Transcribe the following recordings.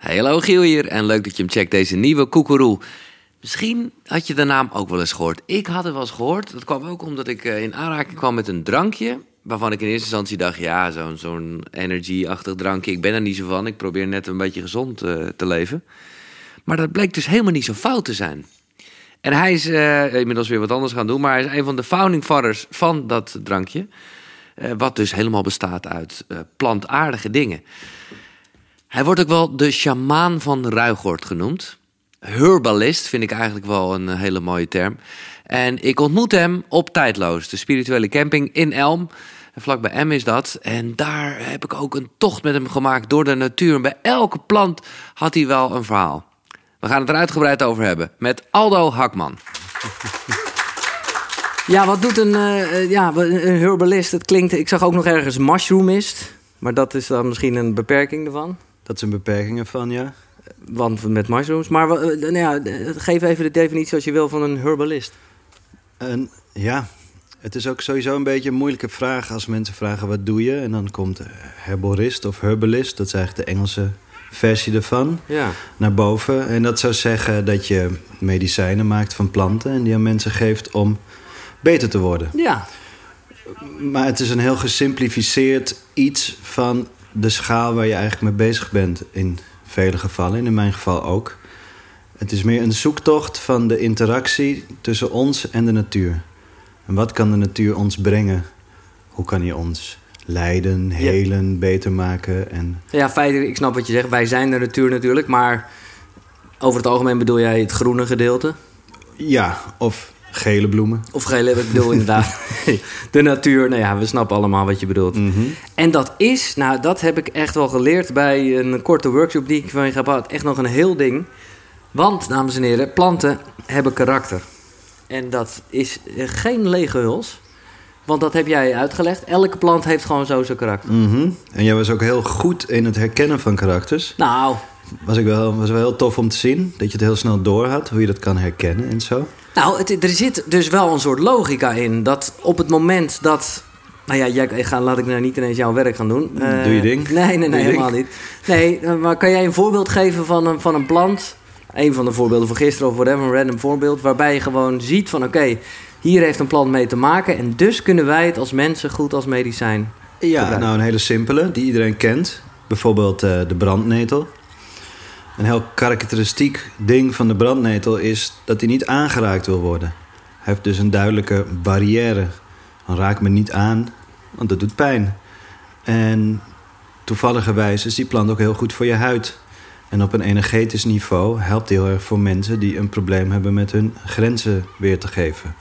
Hallo Giel hier en leuk dat je hem checkt, deze nieuwe koekeroe. Misschien had je de naam ook wel eens gehoord. Ik had het wel eens gehoord. Dat kwam ook omdat ik eh, in aanraking kwam met een drankje... waarvan ik in eerste instantie dacht, ja, zo'n zo'n energy-achtig drankje... ik ben er niet zo van, ik probeer net een beetje gezond eh, te leven. Maar dat bleek dus helemaal niet zo fout te zijn. En hij is eh, inmiddels weer wat anders gaan doen... maar hij is een van de founding fathers van dat drankje... wat dus helemaal bestaat uit plantaardige dingen... Hij wordt ook wel de sjamaan van Ruigoord genoemd. Herbalist vind ik eigenlijk wel een eh, hele mooie term. En ik ontmoet hem op Tijdloos, de spirituele camping in Elm. Vlak bij M is dat. En daar heb ik ook een tocht met hem gemaakt door de natuur. En bij elke plant had hij wel een verhaal. We gaan het er uitgebreid over hebben met Aldo Hakman. Ja, wat doet een, eh, eh, ja, een herbalist? Het klinkt, ik zag ook nog ergens mushroomist. Maar dat is dan misschien een beperking ervan. Dat zijn beperkingen van, ja. Want met mushrooms. Maar eh, nou ja, eh, geef even de definitie als je wil van een herbalist. En ja, het is ook sowieso een beetje een moeilijke vraag als mensen vragen wat doe je? En dan komt herborist of herbalist, dat is eigenlijk de Engelse versie ervan, Ja. naar boven. En dat zou zeggen dat je medicijnen maakt van planten en die aan mensen geeft om beter te worden. Ja. Maar het is een heel gesimplificeerd iets van de schaal waar je eigenlijk mee bezig bent. In vele gevallen, en in mijn geval ook. Het is meer een zoektocht van de interactie tussen ons en de natuur. En wat kan de natuur ons brengen? Hoe kan hij ons leiden, helen, beter maken? En Ja, feitelijk, ik snap wat je zegt. Wij zijn de natuur natuurlijk. Maar over het algemeen bedoel jij het groene gedeelte? ja, of gele bloemen. Of gele, ik bedoel inderdaad de natuur. Nou ja, we snappen allemaal wat je bedoelt. Mhm. En dat is, nou, dat heb ik echt wel geleerd bij een korte workshop die ik van je heb gehad. Echt nog een heel ding. Want, dames en heren, planten hebben karakter. En dat is eh, geen lege huls. Want dat heb jij uitgelegd. Elke plant heeft gewoon zo zijn karakter. Mhm. En jij was ook heel goed in het herkennen van karakters. Nou, Was, ik wel, was wel heel tof om te zien. Dat je het heel snel door had, hoe je dat kan herkennen en zo. Nou het, er zit dus wel een soort logica in. Dat op het moment dat... Nou ja, jij, ik ga, laat ik nou niet ineens jouw werk gaan doen. Eh, Doe je ding. Nee, nee, nee, helemaal ding. niet. Nee, eh, maar kan jij een voorbeeld geven van een, van een plant? Een van de voorbeelden van gisteren of whatever, een random voorbeeld. Waarbij je gewoon ziet van oké, hier heeft een plant mee te maken. En dus kunnen wij het als mensen goed als medicijn. Ja, gebruiken. nou een hele simpele, die iedereen kent. Bijvoorbeeld eh, de brandnetel. Een heel karakteristiek ding van de brandnetel is dat hij niet aangeraakt wil worden. Hij heeft dus een duidelijke barrière. Dan raak me niet aan, want dat doet pijn. En toevalligerwijs is die plant ook heel goed voor je huid. En op een energetisch niveau helpt hij heel erg voor mensen die een probleem hebben met hun grenzen weer te geven.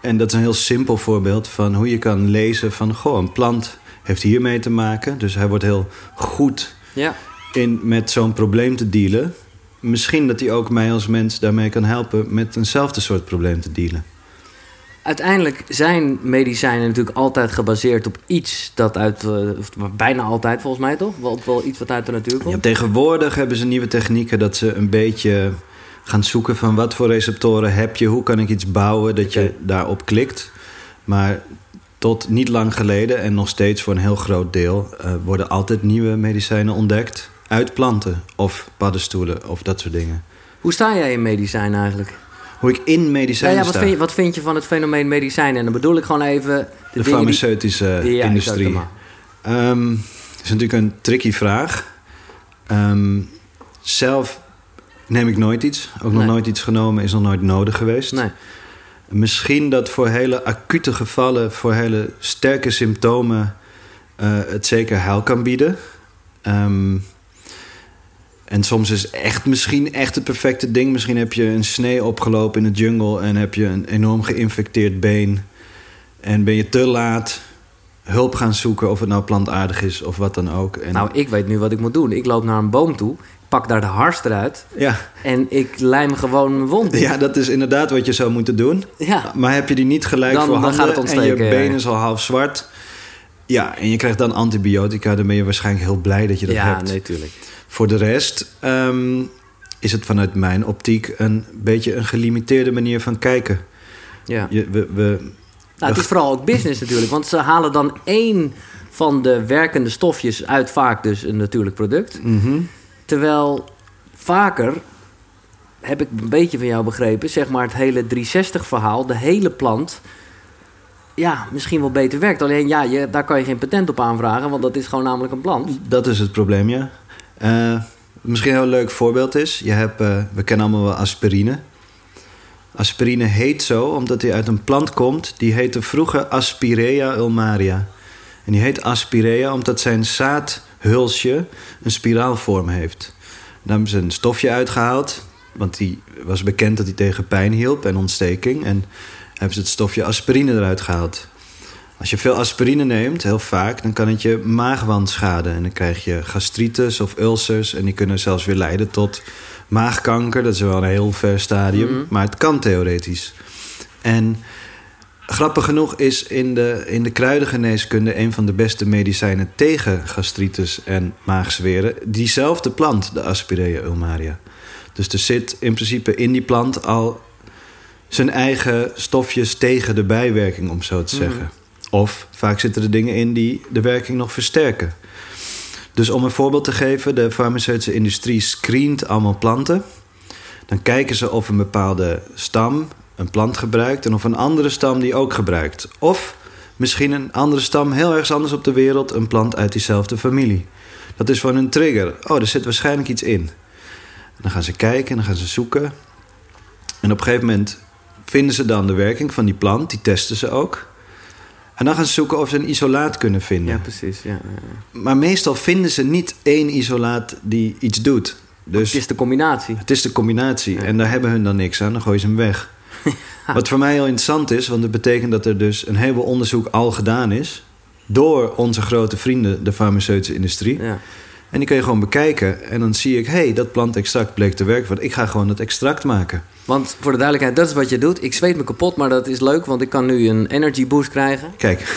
En dat is een heel simpel voorbeeld van hoe je kan lezen van... goh, een plant heeft hiermee te maken. Dus hij wordt heel goed Ja. In met zo'n probleem te dealen. Misschien dat hij ook mij als mens daarmee kan helpen... met eenzelfde soort probleem te dealen. Uiteindelijk zijn medicijnen natuurlijk altijd gebaseerd op iets dat uit... eh, of bijna altijd volgens mij toch? Wel, wel iets wat uit de natuur komt. Ja, tegenwoordig hebben ze nieuwe technieken dat ze een beetje gaan zoeken... van wat voor receptoren heb je, hoe kan ik iets bouwen... dat je daarop klikt. Maar tot niet lang geleden en nog steeds voor een heel groot deel... eh, worden altijd nieuwe medicijnen ontdekt uit planten of paddenstoelen of dat soort dingen. Hoe sta jij in medicijnen eigenlijk? Hoe ik in medicijnen ja, wat, sta. vind je, wat vind je van het fenomeen medicijnen? En dan bedoel ik gewoon even... De, de dingen die- farmaceutische Ja, industrie. exact, Ehm, dat is natuurlijk een tricky vraag. Ehm, zelf neem ik nooit iets. Ook nog Nee. nooit iets genomen, is nog nooit nodig geweest. Nee. Misschien dat voor hele acute gevallen, voor hele sterke symptomen, eh, het zeker heil kan bieden. Ehm, en soms is echt misschien echt het perfecte ding. Misschien heb je een snee opgelopen in de jungle en heb je een enorm geïnfecteerd been. En ben je te laat hulp gaan zoeken, of het nou plantaardig is of wat dan ook. En, Nou, ik weet nu wat ik moet doen. Ik loop naar een boom toe, pak daar de hars eruit... ja, en ik lijm gewoon mijn wond. ja, dat is inderdaad wat je zou moeten doen. Ja. Maar heb je die niet gelijk Dan- voor dan handen gaat het en ontsteken, je ja. been is al half zwart... Ja, en je krijgt dan antibiotica. Dan ben je waarschijnlijk heel blij dat je dat ja, hebt. nee, tuurlijk. Voor de rest ehm, is het vanuit mijn optiek... een beetje een gelimiteerde manier van kijken. Ja. Je, we, we, Nou, het is vooral ook business natuurlijk. Want ze halen dan één van de werkende stofjes uit vaak dus een natuurlijk product. mhm. Terwijl vaker heb ik een beetje van jou begrepen, zeg maar het hele 360-verhaal, de hele plant, ja, misschien wel beter werkt. Alleen ja, je, daar kan je geen patent op aanvragen, want dat is gewoon namelijk een plant. Dat is het probleem, ja. Eh, misschien een heel leuk voorbeeld is... Je hebt, eh, we kennen allemaal wel aspirine. Aspirine heet zo omdat die uit een plant komt... die heette vroeger Aspirea ulmaria. En die heet Aspirea omdat zijn zaadhulsje een spiraalvorm heeft. Daar hebben ze een stofje uitgehaald... want die was bekend dat hij tegen pijn hielp en ontsteking... en hebben ze het stofje aspirine eruit gehaald. Als je veel aspirine neemt, heel vaak, dan kan het je maagwand schaden. En dan krijg je gastritis of ulcers. En die kunnen zelfs weer leiden tot maagkanker. Dat is wel een heel ver stadium. Mhm. Maar het kan theoretisch. En grappig genoeg is in de, in de kruidengeneeskunde... een van de beste medicijnen tegen gastritis en maagzweren... diezelfde plant, de Aspirea ulmaria. Dus er zit in principe in die plant al zijn eigen stofjes tegen de bijwerking, om zo te zeggen. Of vaak zitten er dingen in die de werking nog versterken. Dus om een voorbeeld te geven, de farmaceutische industrie screent allemaal planten. Dan kijken ze of een bepaalde stam een plant gebruikt en of een andere stam die ook gebruikt. Of misschien een andere stam heel ergens anders op de wereld een plant uit diezelfde familie. Dat is voor een trigger. Oh, er zit waarschijnlijk iets in. Dan gaan ze kijken en dan gaan ze zoeken. En op een gegeven moment vinden ze dan de werking van die plant, die testen ze ook. En dan gaan ze zoeken of ze een isolaat kunnen vinden. Ja, precies. Ja. Maar meestal vinden ze niet één isolaat die iets doet. Dus Het is de combinatie. het is de combinatie. En daar hebben hun dan niks aan, dan gooien ze hem weg. Wat voor mij heel interessant is, want het betekent dat er dus een heleboel onderzoek al gedaan is. Door onze grote vrienden, de farmaceutische industrie. Ja. En die kun je gewoon bekijken. En dan zie ik, hé, hey, dat plantextract bleek te werken. Want ik ga gewoon dat extract maken. Want voor de duidelijkheid, dat is wat je doet. Ik zweet me kapot, maar dat is leuk, want ik kan nu een energy boost krijgen. Kijk,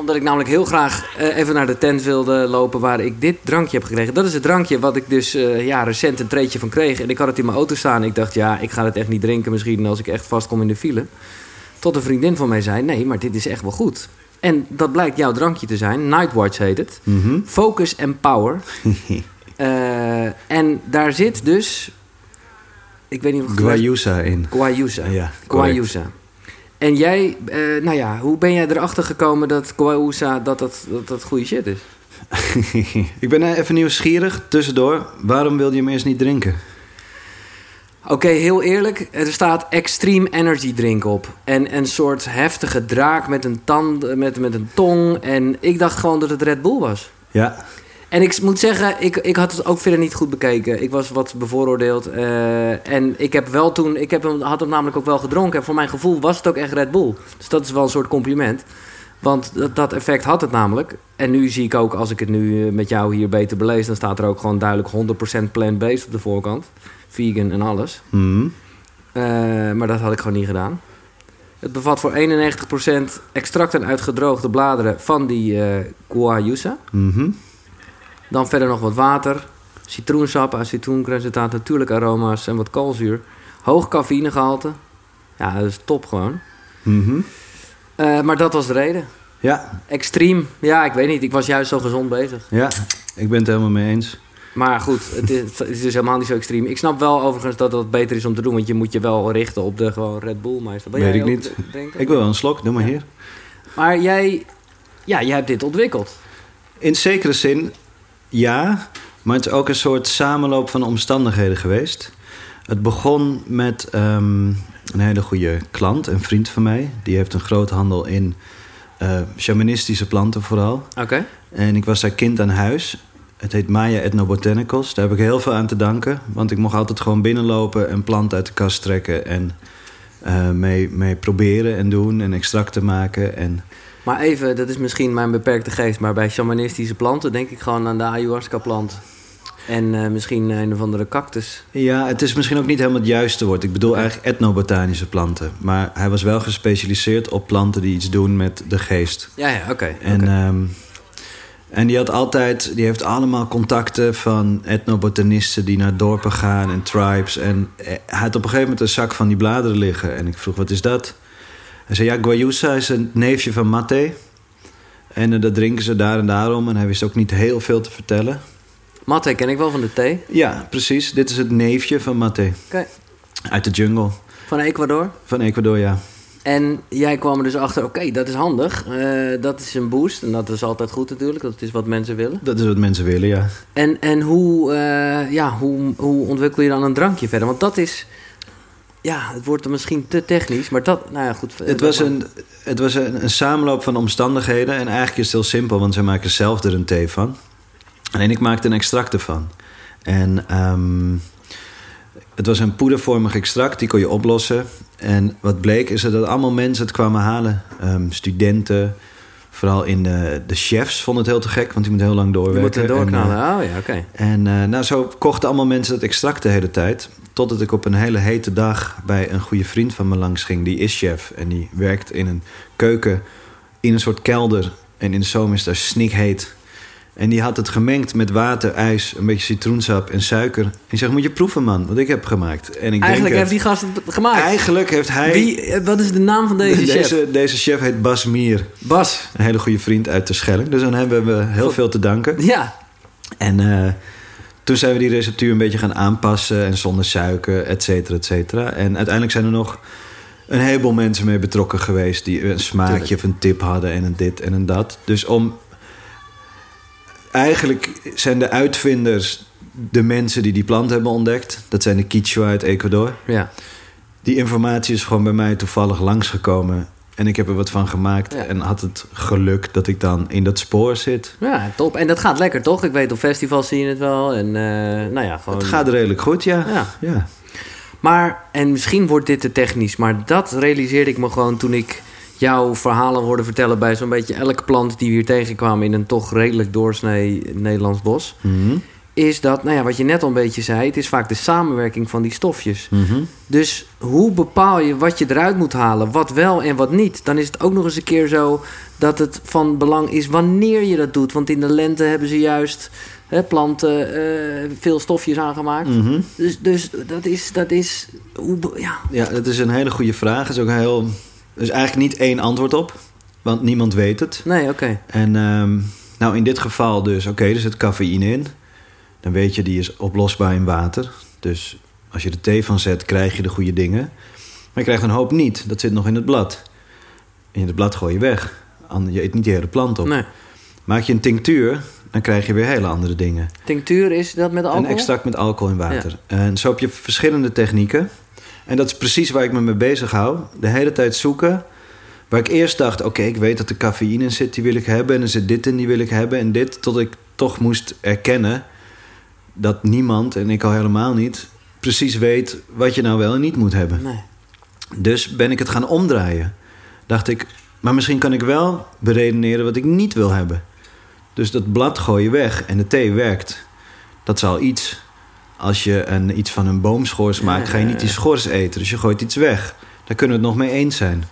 Omdat ik namelijk heel graag eh, even naar de tent wilde lopen waar ik dit drankje heb gekregen. Dat is het drankje wat ik dus eh, ja, recent een treetje van kreeg. En ik had het in mijn auto staan. Ik dacht, ja, ik ga het echt niet drinken misschien als ik echt vastkom in de file. Tot een vriendin van mij zei, nee, maar dit is echt wel goed. En dat blijkt jouw drankje te zijn. Nightwatch heet het. Mhm. Focus and Power. Eh, en daar zit dus... Ik weet niet het Guayusa in. Guayusa. Ja. Guayusa. En jij, eh, nou ja, hoe ben jij erachter gekomen dat Guayusa dat dat, dat, dat goede shit is? ik ben eh, even nieuwsgierig, tussendoor. Waarom wilde je hem eerst niet drinken? Oké, heel eerlijk, er staat Extreme Energy Drink op. En een soort heftige draak met een tand, met, met een tong. En ik dacht gewoon dat het Red Bull was. Ja, En ik moet zeggen, ik, ik had het ook verder niet goed bekeken. Ik was wat bevooroordeeld. eh, en ik heb wel toen, ik heb hem, had hem namelijk ook wel gedronken. En voor mijn gevoel was het ook echt Red Bull. Dus dat is wel een soort compliment. Want dat, dat effect had het namelijk. En nu zie ik ook, als ik het nu eh, met jou hier beter belees... dan staat er ook gewoon duidelijk 100% plant-based op de voorkant. Vegan en alles. Mhm. Eh, maar dat had ik gewoon niet gedaan. Het bevat voor 91% extracten uit gedroogde bladeren van die eh guayusa. Mhm. Dan verder nog wat water, citroensap, acetoncristaat, natuurlijke aroma's en wat koolzuur. Hoog cafeïnegehalte. Ja, dat is top gewoon. Mhm. Eh, maar dat was de reden. Ja, Extreem. Ja, ik weet niet. Ik was juist zo gezond bezig. ja, ik ben het helemaal mee eens. Maar goed, het is, het is dus helemaal niet zo extreem. Ik snap wel overigens dat het beter is om te doen. Want je moet je wel richten op de gewoon Red Bull meester. Wil Weet ik niet. Ik wil wel een slok, doe maar Ja. hier. Maar jij, ja, jij hebt dit ontwikkeld. In zekere zin, ja. Maar het is ook een soort samenloop van omstandigheden geweest. Het begon met ehm, een hele goede klant, een vriend van mij. Die heeft een groothandel in eh, shamanistische planten vooral. Oké. En ik was daar kind aan huis. Het heet Maya Ethnobotanicals. Daar heb ik heel veel aan te danken. Want ik mocht altijd gewoon binnenlopen en planten uit de kast trekken. En eh, mee, mee proberen en doen en extracten maken. En Maar even, dat is misschien mijn beperkte geest. Maar bij shamanistische planten denk ik gewoon aan de ayahuasca-plant. En eh, misschien een of andere cactus. Ja, het is misschien ook niet helemaal het juiste woord. Ik bedoel eigenlijk etnobotanische planten. Maar hij was wel gespecialiseerd op planten die iets doen met de geest. Ja, ja, oké. En, ehm, en die had altijd, die heeft allemaal contacten van etnobotanisten die naar dorpen gaan en tribes. En hij had op een gegeven moment een zak van die bladeren liggen. En ik vroeg, wat is dat? Hij zei, ja, guayusa is een neefje van mate. En eh, dat drinken ze daar en daarom. En hij wist ook niet heel veel te vertellen. Matte ken ik wel van de thee. Ja, precies. Dit is het neefje van Mate. Oké. Uit de jungle Van Ecuador. van Ecuador, ja. En jij kwam er dus achter, oké, dat is handig. Eh, dat is een boost. En dat is altijd goed natuurlijk. Dat is wat mensen willen. Dat is wat mensen willen, ja. En, en hoe, eh, ja, hoe, hoe ontwikkel je dan een drankje verder? Want dat is... Ja, het wordt misschien te technisch. Maar dat, nou ja, goed. Het was, een, het was een, een samenloop van omstandigheden. En eigenlijk is het heel simpel, want zij maken zelf er een thee van. Alleen ik maakte een extract ervan. En ehm, het was een poedervormig extract, die kon je oplossen. En wat bleek is dat allemaal mensen het kwamen halen. Ehm, studenten, vooral in de, de chefs vonden het heel te gek, want die moeten heel lang doorwerken. moet er En, doorknallen. eh, oh ja, oké. en eh, nou, zo kochten allemaal mensen dat extract de hele tijd. Totdat ik op een hele hete dag bij een goede vriend van me langs ging. Die is chef en die werkt in een keuken in een soort kelder. En in de zomer is daar snikheet. En die had het gemengd met water, ijs, een beetje citroensap en suiker. En ik zeg, moet je proeven man, wat ik heb gemaakt. En ik Eigenlijk heeft die gast het gemaakt. Eigenlijk heeft hij... Wie, wat is de naam van deze, chef? deze, deze chef heet Bas Mier. Bas. Een hele goede vriend uit de Schelling. Dus aan hem hebben we heel veel te danken. Ja. En eh, toen zijn we die receptuur een beetje gaan aanpassen. En zonder suiker, et cetera, et cetera. En uiteindelijk zijn er nog een heleboel mensen mee betrokken geweest... die een smaakje of een tip hadden en een dit en een dat. Dus om... Eigenlijk zijn de uitvinders de mensen die die plant hebben ontdekt. Dat zijn de Quichua uit Ecuador. Ja. Die informatie is gewoon bij mij toevallig langsgekomen. En ik heb er wat van gemaakt. Ja. En had het geluk dat ik dan in dat spoor zit. ja, top. En dat gaat lekker, toch? Ik weet op festivals zie je het wel. En eh, nou ja, gewoon... Het gaat redelijk goed, ja. Ja. ja. Maar, en misschien wordt dit te technisch, maar dat realiseerde ik me gewoon toen ik jouw verhalen hoorde vertellen bij zo'n beetje elke plant die we hier tegenkwamen in een toch redelijk doorsnee Nederlands bos. Mhm. Is dat, nou ja, wat je net al een beetje zei, het is vaak de samenwerking van die stofjes. Mhm. Dus hoe bepaal je wat je eruit moet halen, wat wel en wat niet? Dan is het ook nog eens een keer zo dat het van belang is wanneer je dat doet. Want in de lente hebben ze juist hè, planten eh, veel stofjes aangemaakt. Mhm. Dus, dus dat is, dat is hoe, ja, Ja, dat is een hele goede vraag. Er is ook heel... Er is eigenlijk niet één antwoord op. Want niemand weet het. nee, oké. En ehm, nou, in dit geval dus... Oké, er zit cafeïne in. Dan weet je, die is oplosbaar in water. Dus als je er thee van zet, krijg je de goede dingen. Maar je krijgt een hoop niet. Dat zit nog in het blad. En het blad gooi je weg. Je eet niet die hele plant op. Nee. Maak je een tinctuur, dan krijg je weer hele andere dingen. Tinctuur is dat met alcohol? Een extract met alcohol in water. En zo heb je verschillende technieken. En dat is precies waar ik me mee bezig hou. De hele tijd zoeken. Waar ik eerst dacht, oké, ik weet dat er cafeïne in zit, die wil ik hebben. En er zit dit in, die wil ik hebben. En dit, tot ik toch moest erkennen dat niemand, en ik al helemaal niet, precies weet wat je nou wel en niet moet hebben. Nee. Dus ben ik het gaan omdraaien. Dacht ik, maar misschien kan ik wel beredeneren wat ik niet wil hebben. Dus dat blad gooi je weg en de thee werkt. Dat is al iets. Als je een, iets van een boomschors maakt, ga je niet die schors eten. Dus je gooit iets weg. Daar kunnen we het nog mee eens zijn.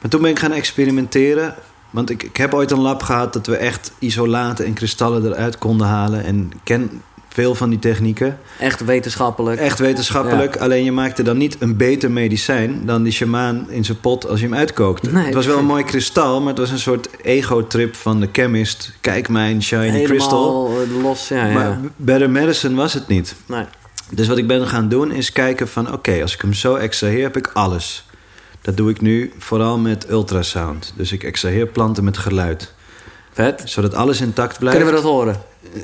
Maar toen ben ik gaan experimenteren. Want ik, ik heb ooit een lab gehad dat we echt isolaten en kristallen eruit konden halen. En ken veel van die technieken. Echt wetenschappelijk. Echt wetenschappelijk. Alleen je maakte dan niet een beter medicijn dan die shamaan in zijn pot als je hem uitkookt. Nee. Het was wel een mooi kristal, maar het was een soort ego-trip van de chemist. Kijk mijn shiny crystal. Helemaal los, ja, ja. Maar better medicine was het niet. nee. Dus wat ik ben gaan doen is kijken van... oké, als ik hem zo extraheer, heb ik alles. Dat doe ik nu vooral met ultrasound. Dus ik extraheer planten met geluid. Zodat alles intact blijft. Kunnen we dat horen?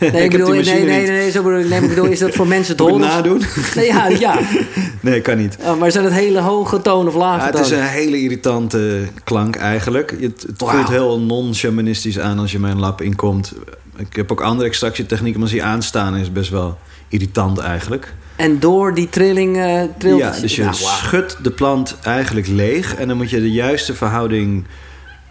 Nee, ik bedoel, nee, nee, nee, zo bedoel. Nee, ik bedoel, is dat voor mensen te horen? nadoen? Nee, ja, ja. Nee, kan niet. Oh, maar zijn het hele hoge tonen of lage Ja, het is een hele irritante klank eigenlijk. Het, het voelt heel non-shamanistisch aan als je mijn lab inkomt. Ik heb ook andere extractietechnieken, maar als die aanstaan is best wel irritant eigenlijk. En door die trilling eh trilt Ja, dus je Nou, schudt de plant eigenlijk leeg. En dan moet je de juiste verhouding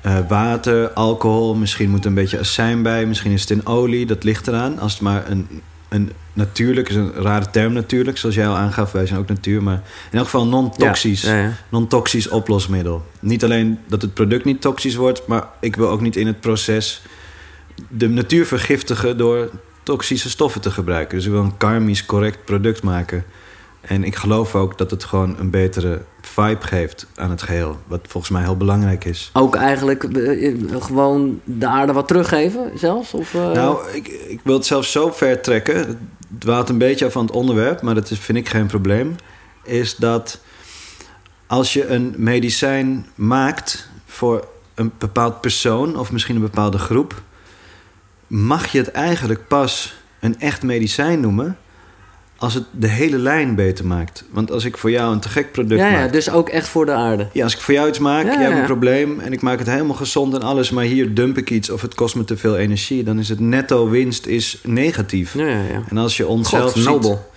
eh, water, alcohol... misschien moet er een beetje azijn bij, misschien is het in olie. Dat ligt eraan. Als het maar een, een natuurlijk, is een rare term natuurlijk... zoals jij al aangaf, wij zijn ook natuur... maar in elk geval non-toxisch Ja, ja, ja. non-toxisch oplosmiddel. Niet alleen dat het product niet toxisch wordt, maar ik wil ook niet in het proces de natuur vergiftigen door toxische stoffen te gebruiken. Dus ik wil een karmisch correct product maken. En ik geloof ook dat het gewoon een betere vibe geeft aan het geheel. Wat volgens mij heel belangrijk is. Ook eigenlijk eh, gewoon de aarde wat teruggeven zelfs? Of, eh, Nou, ik, ik wil het zelfs zo ver trekken. Het dwaalt een beetje af van het onderwerp, maar dat is, vind ik geen probleem. Is dat als je een medicijn maakt voor een bepaald persoon of misschien een bepaalde groep, mag je het eigenlijk pas een echt medicijn noemen als het de hele lijn beter maakt. Want als ik voor jou een te gek product ja, ja, maak. dus ook echt voor de aarde. Ja, als ik voor jou iets maak, Ja, je hebt een probleem en ik maak het helemaal gezond en alles, maar hier dump ik iets of het kost me te veel energie, dan is het netto winst is negatief. Ja, ja, ja. En als je onszelf God, ziet, nobel.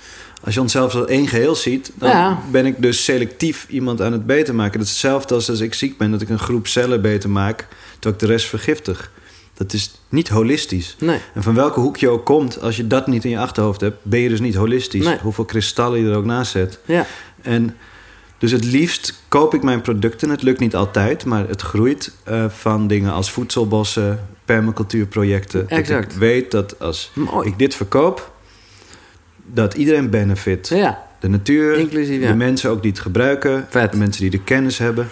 als je onszelf als één geheel ziet, dan ben ik dus selectief iemand aan het beter maken. Dat is hetzelfde als als ik ziek ben, dat ik een groep cellen beter maak, terwijl ik de rest vergiftig. Dat is niet holistisch. Nee. En van welke hoek je ook komt, als je dat niet in je achterhoofd hebt, ben je dus niet holistisch. Nee. Hoeveel kristallen je er ook naast zet. Ja. En dus het liefst koop ik mijn producten. Het lukt niet altijd, maar het groeit eh, van dingen als voedselbossen, permacultuurprojecten. Dat Exact. ik weet dat als Mooi. ik dit verkoop, dat iedereen benefit. Ja. De natuur, Inclusief, ja. de mensen ook die het gebruiken, Vet. de mensen die de kennis hebben.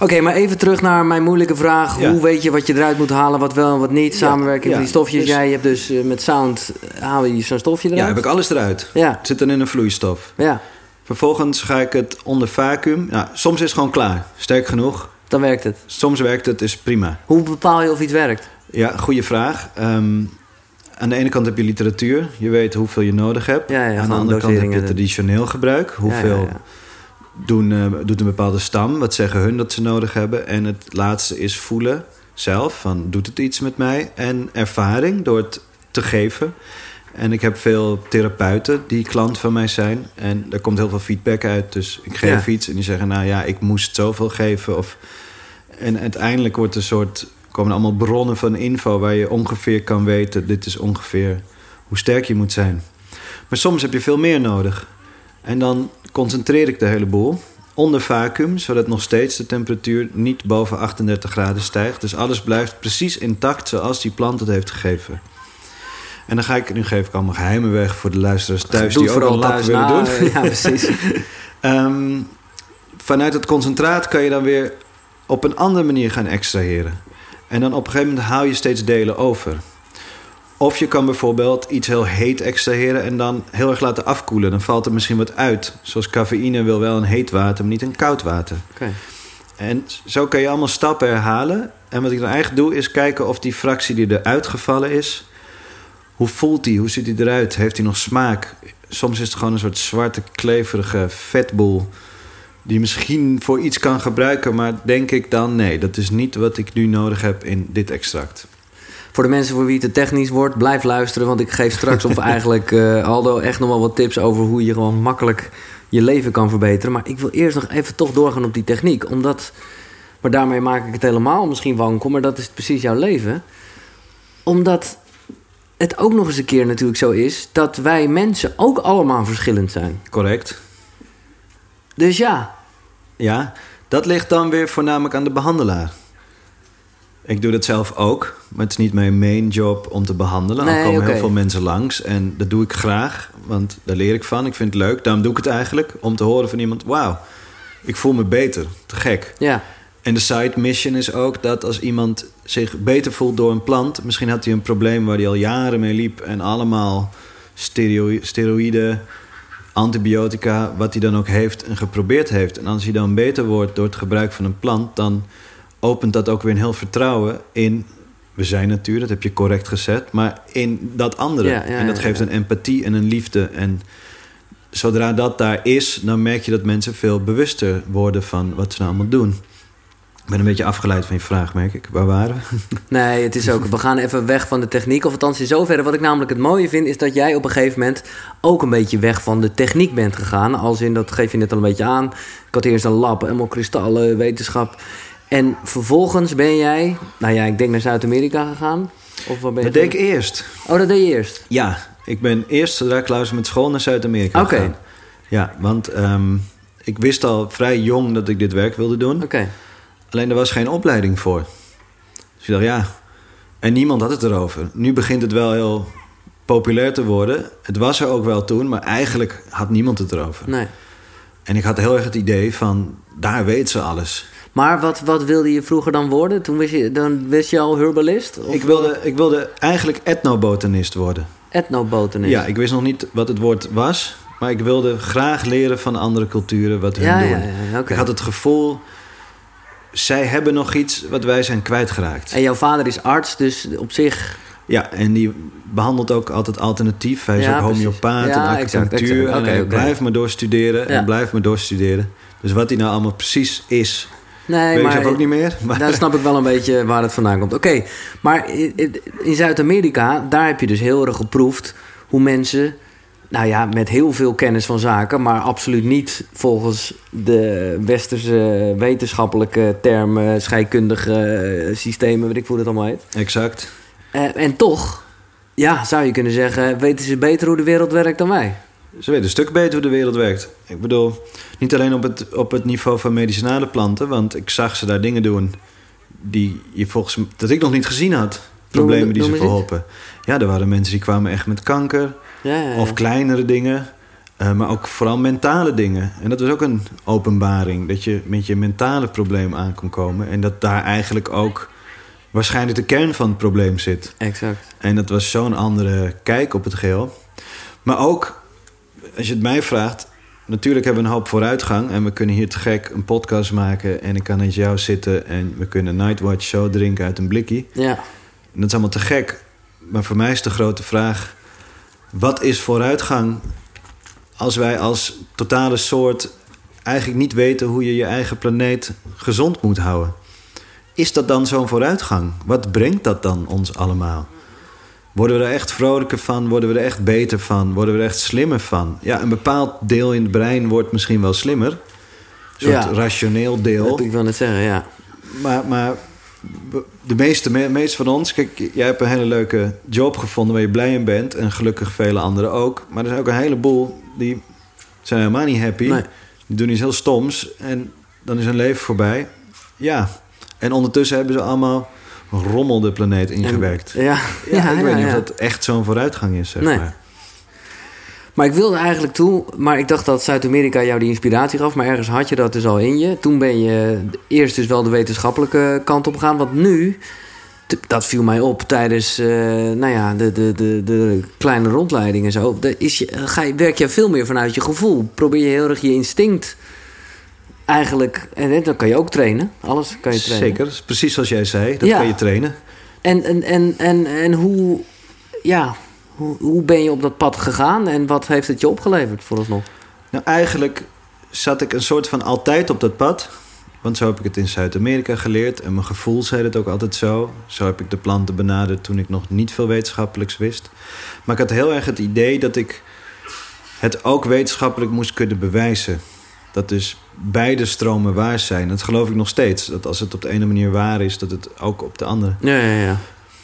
Oké, maar even terug naar mijn moeilijke vraag. Ja. Hoe weet je wat je eruit moet halen, wat wel en wat niet? Ja, Samenwerking ja. van die stofjes. Dus- Jij hebt dus eh, met sound, eh, haal je zo'n stofje Ja, eruit? heb ik alles eruit. Ja, Het zit dan in een vloeistof. ja, Vervolgens ga ik het onder vacuüm. Nou, soms is het gewoon klaar. Sterk genoeg. dan werkt het. Soms werkt het, is prima. Hoe bepaal je of iets werkt? Ja, goede vraag. Ehm, aan de ene kant heb je literatuur. Je weet hoeveel je nodig hebt. Ja, ja, aan de andere kant heb je traditioneel gebruik. Hoeveel Ja, ja, ja. Doen, eh, doet een bepaalde stam? Wat zeggen hun dat ze nodig hebben? En het laatste is voelen zelf. Van, doet het iets met mij? En ervaring door het te geven. En ik heb veel therapeuten die klant van mij zijn. En daar komt heel veel feedback uit. Dus ik geef Ja. iets en die zeggen... nou ja, ik moest zoveel geven. Of... En uiteindelijk wordt een soort, komen allemaal bronnen van info... waar je ongeveer kan weten... dit is ongeveer hoe sterk je moet zijn. Maar soms heb je veel meer nodig. En dan concentreer ik de hele boel onder vacuüm... zodat nog steeds de temperatuur niet boven 38 graden stijgt. Dus alles blijft precies intact zoals die plant het heeft gegeven. En dan ga ik, nu geef ik allemaal geheimen weg voor de luisteraars thuis... Die ook een lab willen doen. eh, Ja, precies. Ehm, vanuit het concentraat kan je dan weer op een andere manier gaan extraheren. En dan op een gegeven moment haal je steeds delen over. Of je kan bijvoorbeeld iets heel heet extraheren en dan heel erg laten afkoelen. Dan valt er misschien wat uit. Zoals cafeïne wil wel een heet water, maar niet een koud water. En zo kan je allemaal stappen herhalen. En wat ik dan eigenlijk doe, is kijken of die fractie die eruit gevallen is... hoe voelt die? Hoe ziet die eruit? Heeft hij nog smaak? Soms is het gewoon een soort zwarte, kleverige vetboel... die je misschien voor iets kan gebruiken... maar denk ik dan, nee, dat is niet wat ik nu nodig heb in dit extract. Voor de mensen voor wie het te technisch wordt, blijf luisteren. Want ik geef straks of eigenlijk eh, Aldo echt nog wel wat tips over hoe je gewoon makkelijk je leven kan verbeteren. Maar ik wil eerst nog even toch doorgaan op die techniek. Omdat, maar daarmee maak ik het helemaal misschien wankel, maar dat is precies jouw leven. Omdat het ook nog eens een keer natuurlijk zo is dat wij mensen ook allemaal verschillend zijn. Correct? Dus ja, Ja, dat ligt dan weer voornamelijk aan de behandelaar. Ik doe dat zelf ook, maar het is niet mijn main job om te behandelen. Nee, er komen heel veel mensen langs en dat doe ik graag, want daar leer ik van. Ik vind het leuk, daarom doe ik het eigenlijk. Om te horen van iemand, wauw, ik voel me beter. Te gek. ja, En de side mission is ook dat als iemand zich beter voelt door een plant... misschien had hij een probleem waar hij al jaren mee liep... en allemaal steroïden, antibiotica, wat hij dan ook heeft en geprobeerd heeft. En als hij dan beter wordt door het gebruik van een plant... dan opent dat ook weer een heel vertrouwen in... we zijn natuur, dat heb je correct gezet... maar in dat andere. Ja, ja, en dat geeft ja. een empathie en een liefde... en zodra dat daar is, dan merk je dat mensen veel bewuster worden van wat ze nou allemaal doen. Ik ben een beetje afgeleid van je vraag, merk ik. Waar waren we? Nee, het is ook. We gaan even weg van de techniek. Of althans in zoverre. Wat ik namelijk het mooie vind, is dat jij op een gegeven moment ook een beetje weg van de techniek bent gegaan. Als in, dat geef je net al een beetje aan. Ik had eerst een lab, helemaal kristallen, wetenschap. En vervolgens ben jij, nou ja, ik denk naar Zuid-Amerika gegaan. Of wat ben je? Dat deed ik eerst. Oh, dat deed je eerst. Ja, ik ben eerst, zodra ik met school, naar Zuid-Amerika Oké. gegaan. Ja, want ehm, ik wist al vrij jong dat ik dit werk wilde doen. Oké. Alleen er was geen opleiding voor. Dus ik dacht, ja. En niemand had het erover. Nu begint het wel heel populair te worden. Het was er ook wel toen, maar eigenlijk had niemand het erover. Nee. En ik had heel erg het idee van, daar weet ze alles. Maar wat, wat wilde je vroeger dan worden? Toen wist je, dan wist je al herbalist? Of Ik wilde, ik wilde eigenlijk etnobotanist worden. etnobotanist? Ja, ik wist nog niet wat het woord was. Maar ik wilde graag leren van andere culturen wat hun ja, doen. ja, ja, oké. Ik had het gevoel, zij hebben nog iets wat wij zijn kwijtgeraakt. En jouw vader is arts, dus op zich... Ja, en die behandelt ook altijd alternatief. Hij is Ja, ook homeopaat Ja, en acupunctuur. exact. En hij blijft maar doorstuderen Ja. en blijft maar doorstuderen. Dus wat hij nou allemaal precies is, Nee, weet maar... zelf ook niet meer. Maar Daar snap ik wel een beetje waar het vandaan komt. Oké, maar in, in- in Zuid-Amerika, daar heb je dus heel erg geproefd hoe mensen, nou ja, met heel veel kennis van zaken, maar absoluut niet volgens de westerse wetenschappelijke termen, scheikundige eh, systemen, weet ik hoe dat allemaal heet. exact. Eh, en toch, ja, zou je kunnen zeggen, weten ze beter hoe de wereld werkt dan wij. Ze weten een stuk beter hoe de wereld werkt. Ik bedoel, niet alleen op het, op het niveau van medicinale planten, want ik zag ze daar dingen doen die je volgens dat ik nog niet gezien had. Problemen die noem ze verholpen. Ja, er waren mensen die kwamen echt met kanker. Ja, ja, ja. Of kleinere dingen. eh, maar ook vooral mentale dingen. En dat was ook een openbaring. Dat je met je mentale probleem aan kon komen. En dat daar eigenlijk ook waarschijnlijk de kern van het probleem zit. Exact. En dat was zo'n andere kijk op het geheel. Maar ook, als je het mij vraagt... Natuurlijk hebben we een hoop vooruitgang. En we kunnen hier te gek een podcast maken. En ik kan naast jou zitten. En we kunnen Nightwatch zo drinken uit een blikkie. Ja, En dat is allemaal te gek. Maar voor mij is de grote vraag: wat is vooruitgang als wij als totale soort eigenlijk niet weten hoe je je eigen planeet gezond moet houden? Is dat dan zo'n vooruitgang? Wat brengt dat dan ons allemaal? Worden we er echt vrolijker van? Worden we er echt beter van? Worden we er echt slimmer van? Ja, een bepaald deel in het brein wordt misschien wel slimmer. Een soort Ja. rationeel deel. dat ik wil net zeggen, ja. Maar, maar de meeste, me- meeste van ons... Kijk, jij hebt een hele leuke job gevonden waar je blij in bent. En gelukkig vele anderen ook. Maar er zijn ook een heleboel die zijn helemaal niet happy. Nee. Die doen iets heel stoms. En dan is hun leven voorbij. Ja. En ondertussen hebben ze allemaal rommel de planeet ingewerkt. En- ja, ja, ik weet niet ja. of dat echt zo'n vooruitgang is, zeg Nee. maar. Maar ik wilde eigenlijk toe, maar ik dacht dat Zuid-Amerika jou die inspiratie gaf, maar ergens had je dat dus al in je. Toen ben je eerst dus wel de wetenschappelijke kant op gegaan, want nu, dat viel mij op tijdens, eh, nou ja, de, de, de, de kleine rondleiding en zo. Is je, ga je, werk je veel meer vanuit je gevoel. Probeer je heel erg je instinct eigenlijk, en hè, dan kan je ook trainen. Alles kan je trainen. Zeker, precies zoals jij zei. Dat Ja. kan je trainen. En, en, en, en, en hoe, ja, hoe, hoe ben je op dat pad gegaan en wat heeft het je opgeleverd vooralsnog? Nou, eigenlijk zat ik een soort van altijd op dat pad. Want zo heb ik het in Zuid-Amerika geleerd. En mijn gevoel zei het ook altijd zo. Zo heb ik de planten benaderd toen ik nog niet veel wetenschappelijks wist. Maar ik had heel erg het idee dat ik het ook wetenschappelijk moest kunnen bewijzen. Dat dus beide stromen waar zijn. Dat geloof ik nog steeds. Dat als het op de ene manier waar is, dat het ook op de andere. Ja, ja, ja.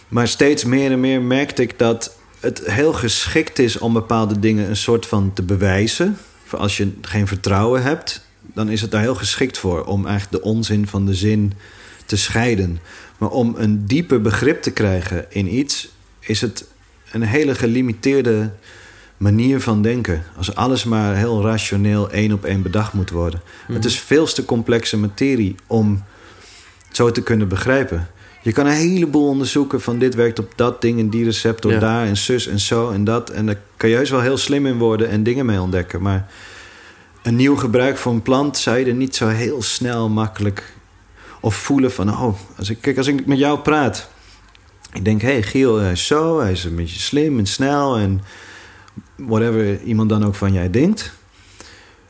Maar steeds meer en meer merkte ik dat het heel geschikt is om bepaalde dingen een soort van te bewijzen. Voor als je geen vertrouwen hebt, dan is het daar heel geschikt voor om eigenlijk de onzin van de zin te scheiden. Maar om een dieper begrip te krijgen in iets, is het een hele gelimiteerde manier van denken. Als alles maar heel rationeel één op één bedacht moet worden. Het is veel te complexe materie om zo te kunnen begrijpen. Je kan een heleboel onderzoeken van dit werkt op dat ding en die receptor Ja. daar en zus en zo en dat. En daar kan je juist wel heel slim in worden en dingen mee ontdekken. Maar een nieuw gebruik van een plant zou je er niet zo heel snel makkelijk of voelen van oh, als ik, kijk, als ik met jou praat. Ik denk, hé, hey, Giel, hij is zo, hij is een beetje slim en snel en whatever iemand dan ook van jij denkt.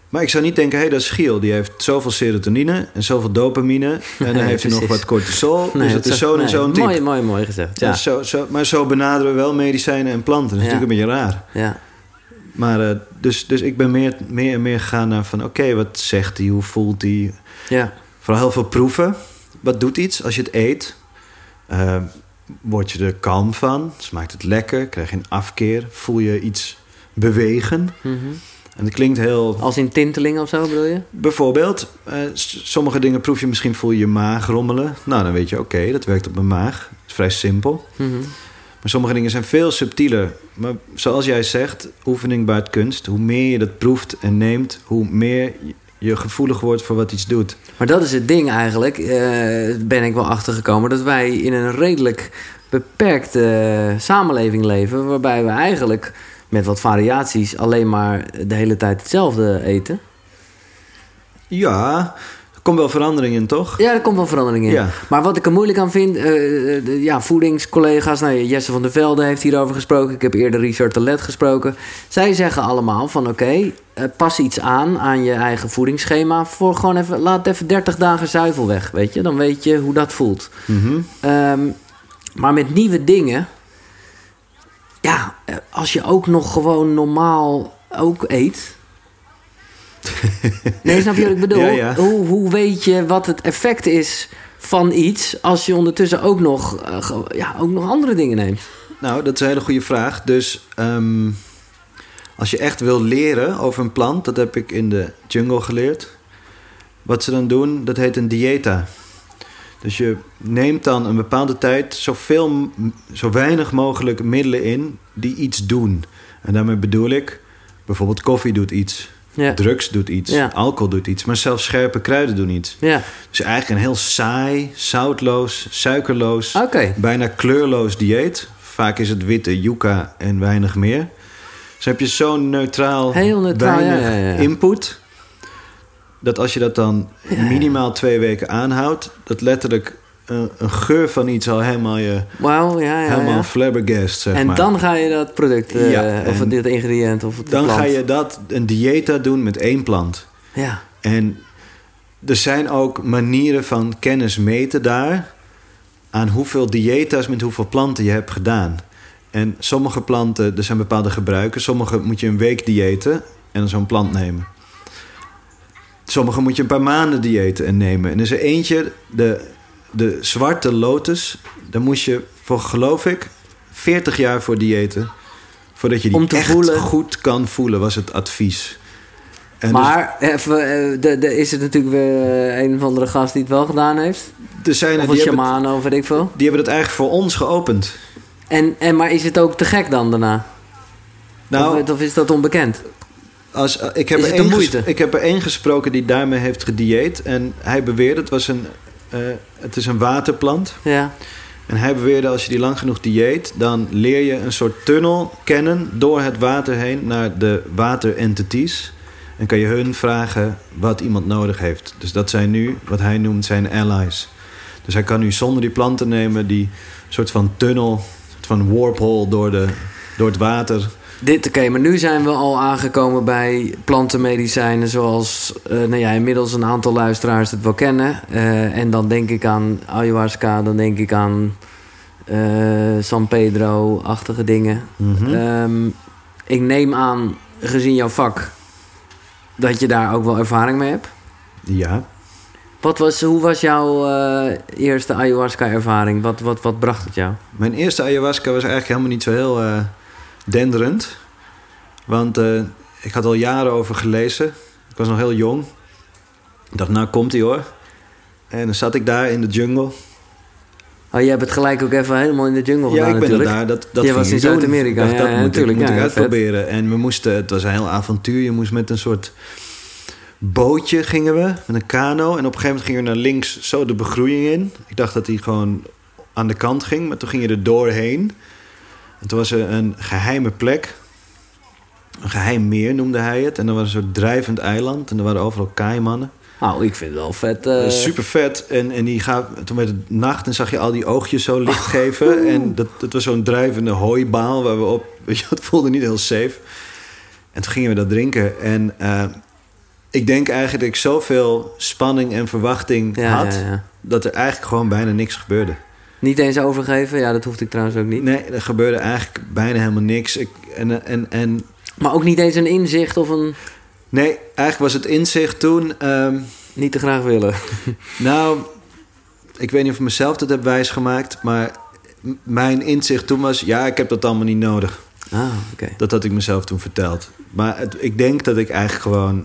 Maar ik zou niet denken, hé, hey, dat is Giel. Die heeft zoveel serotonine en zoveel dopamine. En dan Nee, heeft hij nog wat cortisol. Nee, dus het is zo'n en nee, zo'n type. Mooi, mooi, mooi gezegd. Ja, zo, zo, maar zo benaderen we wel medicijnen en planten. Dat is Ja. natuurlijk een beetje raar. ja. Maar eh, dus, dus ik ben meer, meer en meer gegaan naar van... oké, wat zegt hij, hoe voelt hij? ja. Vooral heel veel proeven. Wat doet iets als je het eet? Eh, word je er kalm van? Smaakt het lekker? Krijg je een afkeer? Voel je iets bewegen? Mhm. En dat klinkt heel... Als in tinteling of zo bedoel je? Bijvoorbeeld, eh, sommige dingen proef je misschien, voel je je maag rommelen. Nou, dan weet je, oké, dat werkt op mijn maag. Dat is vrij simpel. Mhm. Maar sommige dingen zijn veel subtieler. Maar zoals jij zegt, oefening baart kunst. Hoe meer je dat proeft en neemt, hoe meer je gevoelig wordt voor wat iets doet. Maar dat is het ding eigenlijk, eh, ben ik wel achtergekomen, dat wij in een redelijk beperkte samenleving leven, waarbij we eigenlijk met wat variaties alleen maar de hele tijd hetzelfde eten. Ja, er komt wel verandering in, toch? Ja, er komt wel verandering in. Ja. Maar wat ik er moeilijk aan vind, eh, de, ja, voedingscollega's, nou, Jesse van der Velde heeft hierover gesproken. Ik heb eerder Richard de Let gesproken. Zij zeggen allemaal van oké, eh, pas iets aan aan je eigen voedingsschema voor gewoon even, laat even 30 dagen zuivel weg, weet je. Dan weet je hoe dat voelt. Mhm. Ehm, maar met nieuwe dingen, ja, eh, als je ook nog gewoon normaal ook eet. Nee, snap je wat ik bedoel? Ja, ja. Hoe, hoe weet je wat het effect is van iets als je ondertussen ook nog, eh, ja, ook nog andere dingen neemt? Nou, dat is een hele goede vraag. Dus ehm, als je echt wil leren over een plant, dat heb ik in de jungle geleerd. Wat ze dan doen, dat heet een dieta. Dus je neemt dan een bepaalde tijd zoveel, zo weinig mogelijk middelen in die iets doen. En daarmee bedoel ik, bijvoorbeeld koffie doet iets, Ja. drugs doet iets, Ja. alcohol doet iets, maar zelfs scherpe kruiden doen iets. Ja, Dus eigenlijk een heel saai, zoutloos, suikerloos, bijna kleurloos dieet. Vaak is het witte yucca en weinig meer. Dus heb je zo'n neutraal, Heel neutraal, weinig input... dat als je dat dan minimaal twee weken aanhoudt... dat letterlijk een, een geur van iets al helemaal je... Ja, ja, helemaal ja. flabbergast, zeg En maar. dan ga je dat product, eh, of dit ingrediënt, of het dan plant. ga je dat, een dieta doen met één plant. Ja, En er zijn ook manieren van kennis meten daar... aan hoeveel diëta's met hoeveel planten je hebt gedaan. En sommige planten, er zijn bepaalde gebruiken. Sommige moet je een week diëten en dan zo'n plant nemen. Sommige moet je een paar maanden diëten en nemen. En er is er eentje, de, de zwarte lotus... daar moest je voor, geloof ik, 40 jaar voor diëten... voordat je die Om te echt voelen. goed kan voelen, was het advies. En dus- maar even, de, de, is het natuurlijk weer eh, een of andere gast die het wel gedaan heeft? er zijn er Of die een hebben, shaman, of weet ik veel. die hebben het eigenlijk voor ons geopend. En, en, maar is het ook te gek dan daarna? Nou, of, of is dat onbekend? Als, eh, ik, heb er één moeite? ik heb er één gesproken die daarmee heeft gedieet. En hij beweerde, het, was een, eh, het is een waterplant. Ja. En hij beweerde, als je die lang genoeg dieet... dan leer je een soort tunnel kennen door het water heen... naar de waterentities. En kan je hun vragen wat iemand nodig heeft. Dus dat zijn nu, wat hij noemt, zijn allies. Dus hij kan nu zonder die planten nemen... die soort van tunnel, soort van warphole door, de, door het water... Dit, oké, maar nu zijn we al aangekomen bij plantenmedicijnen zoals, eh, nou ja, inmiddels een aantal luisteraars het wel kennen. Eh, en dan denk ik aan ayahuasca, dan denk ik aan eh, San Pedro-achtige dingen. Mhm. Ehm, ik neem aan, gezien jouw vak, dat je daar ook wel ervaring mee hebt. Ja. Wat was, hoe was jouw eerste ayahuasca-ervaring? Wat, wat, wat bracht het jou? Mijn eerste ayahuasca was eigenlijk helemaal niet zo heel denderend. Want eh, ik had al jaren over gelezen. Ik was nog heel jong. Ik dacht, nou komt hij hoor. En dan zat ik daar in de jungle. Oh, je hebt het gelijk ook even helemaal in de jungle ja, gedaan ik ben natuurlijk. daar. Dat, dat ging was in. Zuid-Amerika, ja, dat ja, moet, natuurlijk, ik, moet ja, ik vet. uitproberen. En we moesten, het was een heel avontuur. Je moest met een soort bootje gingen we, met een kano. En op een gegeven moment gingen we naar links zo de begroeiing in. Ik dacht dat hij gewoon aan de kant ging, maar toen ging je er doorheen. Toen was er een geheime plek. Een geheim meer noemde hij het. En er was een soort drijvend eiland. En er waren overal kaaimannen. Nou, ik vind het wel vet. eh, Super vet. En, en die gaf, toen werd het nacht en zag je al die oogjes zo licht geven. En dat, dat was zo'n drijvende hooibaal waar we op... Weet je, het voelde niet heel safe. En toen gingen we dat drinken. En eh, ik denk eigenlijk dat ik zoveel spanning en verwachting ja, had... ja, ja. dat er eigenlijk gewoon bijna niks gebeurde. Niet eens overgeven, ja, dat hoefde ik trouwens ook niet. Nee, er gebeurde eigenlijk bijna helemaal niks. Ik, en, en, en Maar ook niet eens een inzicht of een nee, eigenlijk was het inzicht toen... ehm, niet te graag willen. Nou, ik weet niet of ik mezelf dat heb wijsgemaakt, maar mijn inzicht toen was: ja, ik heb dat allemaal niet nodig. Ah. Dat had ik mezelf toen verteld. Maar het, ik denk dat ik eigenlijk gewoon.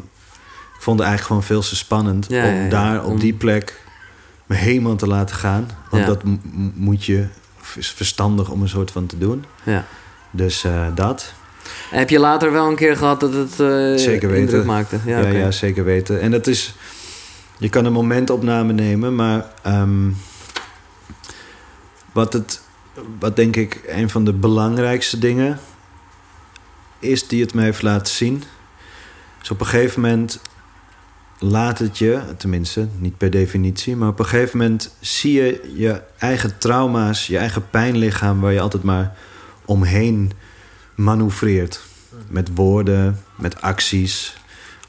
Ik vond het eigenlijk gewoon veel te spannend Ja, om ja, ja. daar op die plek me helemaal te laten gaan. Want Ja. dat moet je, is verstandig om een soort van te doen. Ja. Dus eh, dat. Heb je later wel een keer gehad dat het eh Zeker weten. maakte? Ja, Ja, ja, zeker weten. En dat is... Je kan een momentopname nemen, maar... ehm, wat, het, wat denk ik een van de belangrijkste dingen is die het me heeft laten zien... is op een gegeven moment laat het je, tenminste niet per definitie... maar op een gegeven moment zie je je eigen trauma's... je eigen pijnlichaam waar je altijd maar omheen manoeuvreert. Met woorden, met acties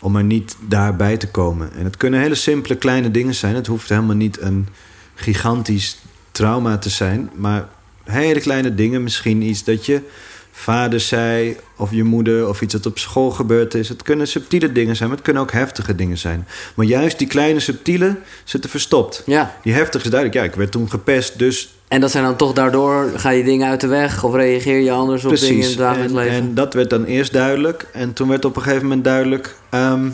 om er niet daarbij te komen. En het kunnen hele simpele kleine dingen zijn. Het hoeft helemaal niet een gigantisch trauma te zijn, maar hele kleine dingen. Misschien iets dat je vader zei, of je moeder, of iets dat op school gebeurd is. Het kunnen subtiele dingen zijn, maar het kunnen ook heftige dingen zijn. Maar juist die kleine subtiele zitten verstopt. Ja, Die heftige is duidelijk, ja, ik werd toen gepest, dus en dat zijn dan toch daardoor, ga je dingen uit de weg of reageer je anders op dingen in het dagelijks en, leven? en dat werd dan eerst duidelijk. En toen werd op een gegeven moment duidelijk... ehm,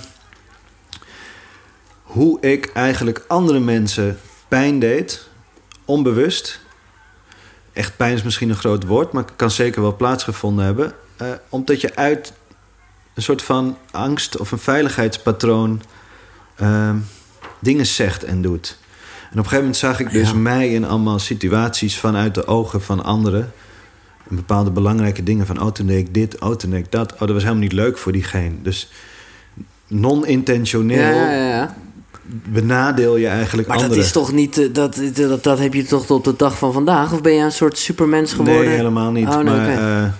hoe ik eigenlijk andere mensen pijn deed. Onbewust. Echt pijn is misschien een groot woord... maar kan zeker wel plaatsgevonden hebben. eh, omdat je uit een soort van angst of een veiligheidspatroon... ehm, dingen zegt en doet. En op een gegeven moment zag ik dus Ja. mij in allemaal situaties... vanuit de ogen van anderen en bepaalde belangrijke dingen van... oh, toen deed ik dit, oh, toen deed ik dat. Oh, dat was helemaal niet leuk voor diegene. Dus non-intentioneel ja, ja, ja. Benadeel je eigenlijk Maar anderen. dat is toch niet, eh, dat, dat, dat heb je toch tot de dag van vandaag? Of ben je een soort supermens geworden? Nee, helemaal niet. Oh, nee, maar, eh,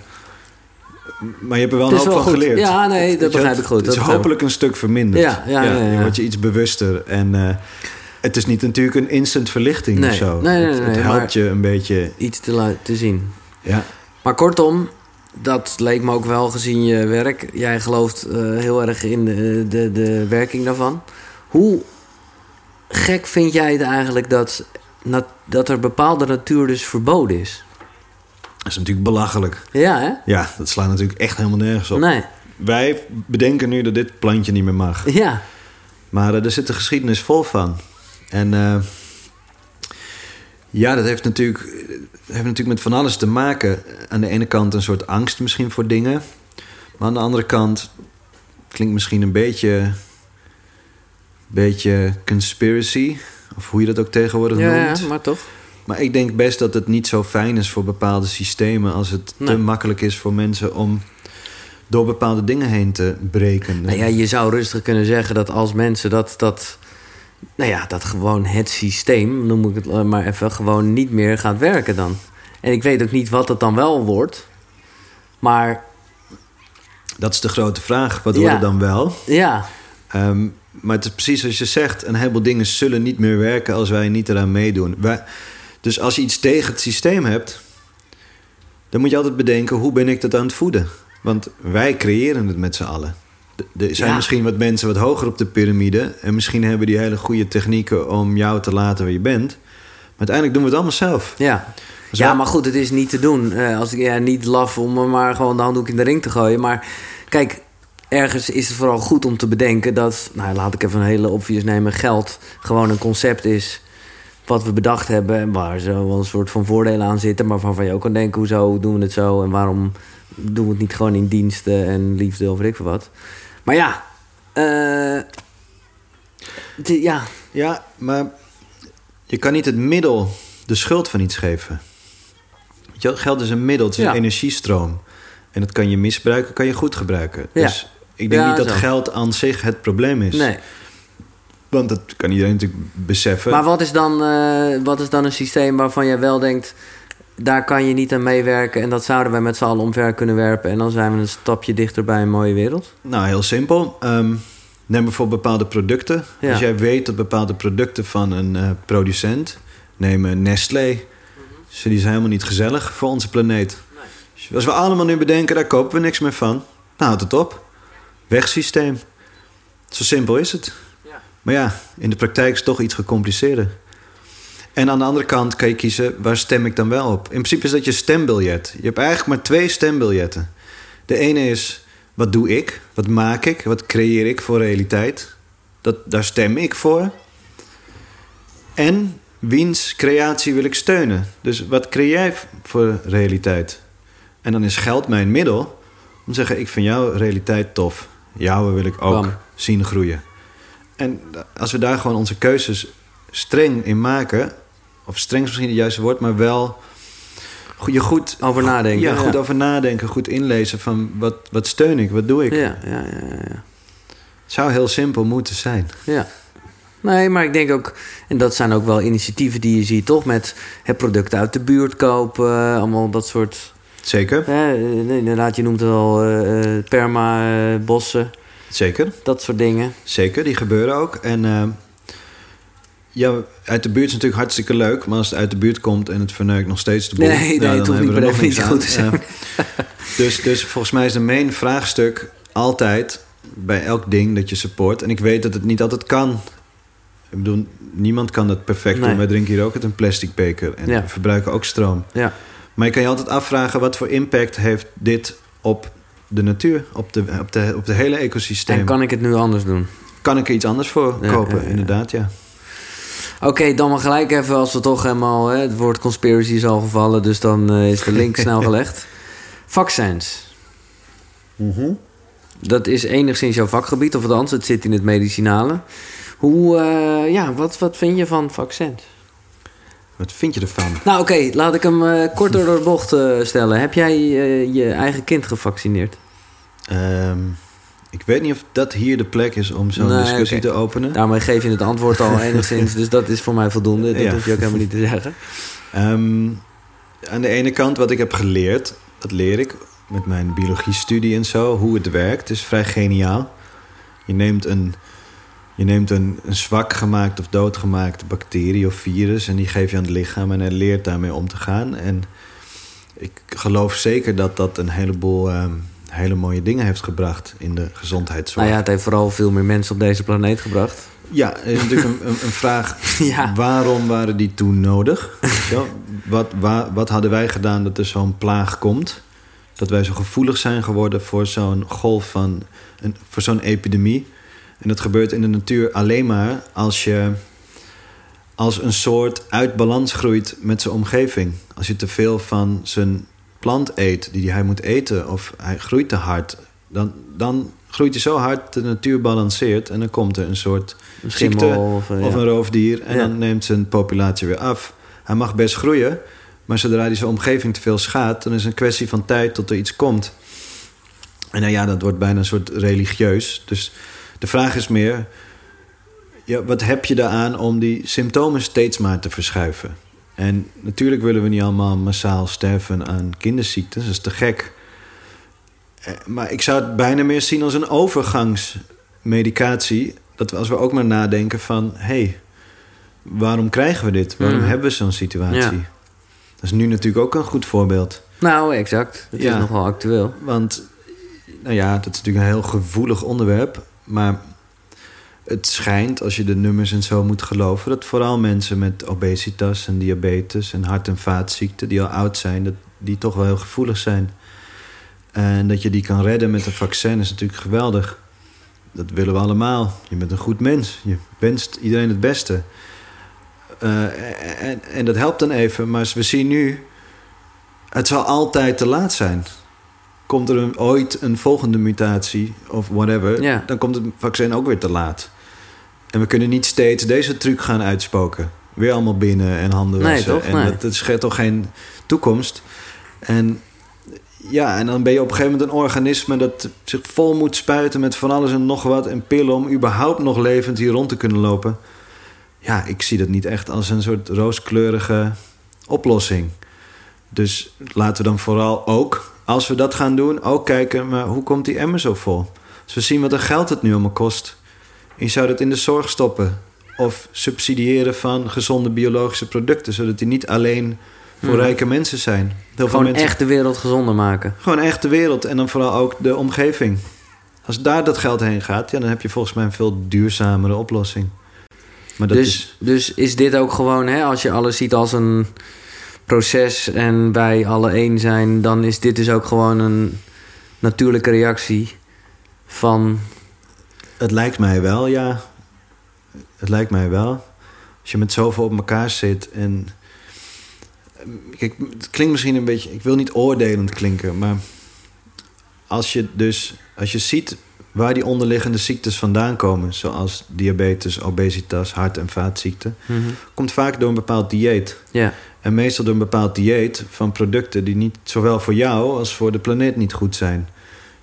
maar je hebt er wel een hoop wel van goed. geleerd. Ja, nee, dat begrijp ik goed. Het is hopelijk een stuk verminderd. Ja, ja, ja, ja. Je wordt je iets bewuster. En eh, het is niet natuurlijk een instant verlichting Nee, of zo. nee, nee, het, het nee, helpt je een beetje... Iets te, te zien. Ja, Maar kortom, dat leek me ook wel gezien je werk. Jij gelooft heel erg in de, de, de werking daarvan. Hoe gek vind jij het eigenlijk dat, dat er bepaalde natuur dus verboden is? dat is natuurlijk belachelijk. Ja, hè? Ja, dat slaat natuurlijk echt helemaal nergens op. Nee. Wij bedenken nu dat dit plantje niet meer mag. Ja. Maar eh, er zit een geschiedenis vol van. En eh, ja, dat heeft natuurlijk, heeft natuurlijk met van alles te maken. Aan de ene kant een soort angst misschien voor dingen. Maar aan de andere kant klinkt misschien een beetje, beetje conspiracy. Of hoe je dat ook tegenwoordig Ja, noemt. ja, maar toch? Maar ik denk best dat het niet zo fijn is voor bepaalde systemen... als het Nee. te makkelijk is voor mensen om door bepaalde dingen heen te breken. Nou ja, je zou rustig kunnen zeggen dat als mensen dat, dat, nou ja, dat gewoon het systeem, noem ik het maar even, gewoon niet meer gaat werken dan. En ik weet ook niet wat het dan wel wordt. Maar Dat is de grote vraag. Wat Ja. wordt het dan wel? ja, Ehm, maar het is precies zoals je zegt. Een heleboel dingen zullen niet meer werken als wij niet eraan meedoen. Wij, dus als je iets tegen het systeem hebt... dan moet je altijd bedenken... hoe ben ik dat aan het voeden? Want wij creëren het met z'n allen. Er zijn Ja. misschien wat mensen wat hoger op de piramide... en misschien hebben die hele goede technieken om jou te laten waar je bent. Maar uiteindelijk doen we het allemaal zelf. ja. Dus Ja, maar goed, het is niet te doen. Eh, als ik ja, niet laf om maar gewoon de handdoek in de ring te gooien. Maar kijk, ergens is het vooral goed om te bedenken dat, nou laat ik even een hele obvious nemen, geld gewoon een concept is wat we bedacht hebben en waar zo wel een soort van voordelen aan zitten, maar waarvan je ook kan denken, hoezo doen we het zo en waarom doen we het niet gewoon in diensten en liefde of weet ik veel wat. Maar ja, eh, de- ja, Ja, maar je kan niet het middel de schuld van iets geven. Geld is een middel, het is Ja. een energiestroom. En dat kan je misbruiken, kan je goed gebruiken. Ja. Dus ik denk Ja, niet dat zo. geld aan zich het probleem is. nee. Want dat kan iedereen natuurlijk beseffen. Maar wat is, dan, eh, wat is dan een systeem waarvan jij wel denkt... daar kan je niet aan meewerken... en dat zouden wij met z'n allen omver kunnen werpen... en dan zijn we een stapje dichter bij een mooie wereld? Nou, heel simpel. Ehm, neem bijvoorbeeld bepaalde producten. Ja. Als jij weet dat bepaalde producten van een eh, producent... neem een Nestlé... dus die zijn helemaal niet gezellig voor onze planeet. Dus Als we allemaal nu bedenken, daar kopen we niks meer van... nou, houdt het op. Wegsysteem. Zo simpel is het. Ja. Maar ja, in de praktijk is het toch iets gecompliceerder. En aan de andere kant kan je kiezen, waar stem ik dan wel op? In principe is dat je stembiljet. Je hebt eigenlijk maar twee stembiljetten. De ene is, wat doe ik? Wat maak ik? Wat creëer ik voor realiteit? Dat, daar stem ik voor. En wiens creatie wil ik steunen? Dus wat creëer jij voor realiteit? En dan is geld mijn middel Om te zeggen, ik vind jouw realiteit tof. Jouwe wil ik ook Bam. zien groeien. En als we daar gewoon onze keuzes streng in maken... of streng is misschien het juiste woord, maar wel... goed- Je goed Over nadenken. ja, goed over nadenken, goed inlezen van wat, wat steun ik, wat doe ik. Ja, ja, ja, ja. Het zou heel simpel moeten zijn. Ja. Nee, maar ik denk ook, en dat zijn ook wel initiatieven die je ziet, toch? Met het product uit de buurt kopen, allemaal dat soort. Zeker, eh, inderdaad, je noemt het al eh, eh, perma, eh, bossen, zeker, dat soort dingen. zeker. Die gebeuren ook. En ja, uit de buurt is natuurlijk hartstikke leuk, maar als het uit de buurt komt en het verneukt nog steeds de boel, Nee, nee, dan hebben niet we er per nog niks definitie aan. te dus, dus volgens mij is de main vraagstuk altijd bij elk ding dat je support. En ik weet dat het niet altijd kan. Ik bedoel, niemand kan dat perfect Nee. doen. Wij drinken hier ook uit een plastic beker en Ja. we verbruiken ook stroom. Ja. Maar je kan je altijd afvragen wat voor impact heeft dit op de natuur, op de, op de, op de hele ecosysteem. En kan ik het nu anders doen? Kan ik er iets anders voor Ja, kopen? ja. Inderdaad, ja. Oké, dan maar gelijk even als we toch helemaal... Hè, het woord conspiracy is al gevallen, dus dan eh, is de link snel gelegd. Vaccins. Dat is enigszins jouw vakgebied, of althans, het zit in het medicinale. Hoe, eh, ja, wat, wat vind je van vaccins? Wat vind je ervan? Nou, oké, laat ik hem eh, kort door de bocht eh, stellen. Heb jij eh, je eigen kind gevaccineerd? Ehm, ik weet niet of dat hier de plek is om zo'n Nee, discussie te openen. Daarmee geef je het antwoord al enigszins, dus dat is voor mij voldoende. Dat Ja. hoef je ook helemaal niet te zeggen. Ehm, aan de ene kant, wat ik heb geleerd, dat leer ik met mijn biologiestudie en zo, hoe het werkt, is vrij geniaal. Je neemt een, je neemt een, een zwak gemaakt of doodgemaakt bacterie of virus en die geef je aan het lichaam en hij leert daarmee om te gaan. En ik geloof zeker dat dat een heleboel ehm, hele mooie dingen heeft gebracht in de gezondheidszorg. Nou ja, het heeft vooral veel meer mensen op deze planeet gebracht. Ja, er is natuurlijk een, een, een vraag. Ja. Waarom waren die toen nodig? Wat, wa- wat hadden wij gedaan dat er zo'n plaag komt? Dat wij zo gevoelig zijn geworden voor zo'n golf van... Een, voor zo'n epidemie. En dat gebeurt in de natuur alleen maar als je... als een soort uit balans groeit met zijn omgeving. Als je te veel van zijn plant eet die hij moet eten... of hij groeit te hard... dan, dan groeit hij zo hard, de natuur balanceert... en dan komt er een soort Een ziekte schimmel of, eh, of ja. een roofdier. En Ja. dan neemt zijn populatie weer af. Hij mag best groeien, maar zodra hij zijn omgeving te veel schaadt... dan is het een kwestie van tijd tot er iets komt. En nou ja, dat wordt bijna een soort religieus. Dus de vraag is meer... Ja, wat heb je daaraan om die symptomen steeds maar te verschuiven? En natuurlijk willen we niet allemaal massaal sterven aan kinderziektes. Dat is te gek. Eh, Maar ik zou het bijna meer zien als een overgangsmedicatie. Dat we, als we ook maar nadenken van... hé, hey, waarom krijgen we dit? Waarom Mhm. hebben we zo'n situatie? Ja. Dat is nu natuurlijk ook een goed voorbeeld. Nou, exact. Het Ja. is nog wel actueel. Want, nou ja, dat is natuurlijk een heel gevoelig onderwerp. Maar het schijnt, als je de nummers en zo moet geloven... dat vooral mensen met obesitas en diabetes en hart- en vaatziekten... die al oud zijn, dat die toch wel heel gevoelig zijn. En dat je die kan redden met een vaccin is natuurlijk geweldig. Dat willen we allemaal. Je bent een goed mens. Je wenst iedereen het beste. Eh, en, en dat helpt dan even. Maar we zien nu... Het zal altijd te laat zijn. Komt er een, ooit een volgende mutatie of whatever... Ja. dan komt het vaccin ook weer te laat. En we kunnen niet steeds deze truc gaan uitspoken. Weer allemaal binnen en handen Nee, wassen. toch? En Nee. dat, dat scheelt toch geen toekomst. En ja, en dan ben je op een gegeven moment een organisme... dat zich vol moet spuiten met van alles en nog wat... en pillen om überhaupt nog levend hier rond te kunnen lopen. Ja, ik zie dat niet echt als een soort rooskleurige oplossing. Dus laten we dan vooral ook, als we dat gaan doen... ook kijken, maar hoe komt die emmer zo vol? Als we zien wat een geld het nu allemaal kost... en je zou dat in de zorg stoppen... of subsidiëren van gezonde biologische producten... zodat die niet alleen voor Hmm. rijke mensen zijn. Heel Gewoon mensen, echt de wereld gezonder maken. Gewoon echt de wereld en dan vooral ook de omgeving. Als daar dat geld heen gaat, ja, dan heb je volgens mij een veel duurzamere oplossing. Maar dat Dus, is, dus is dit ook gewoon, hè, als je alles ziet als een proces en wij alle één zijn, dan is dit dus ook gewoon een natuurlijke reactie van. het lijkt mij wel, ja. Het lijkt mij wel. Als je met zoveel op elkaar zit en... Kijk, het klinkt misschien een beetje... Ik wil niet oordelend klinken, maar... als je dus als je ziet waar die onderliggende ziektes vandaan komen, zoals diabetes, obesitas, hart- en vaatziekten, Mhm. komt vaak door een bepaald dieet. Ja, En meestal door een bepaald dieet van producten die niet zowel voor jou als voor de planeet niet goed zijn.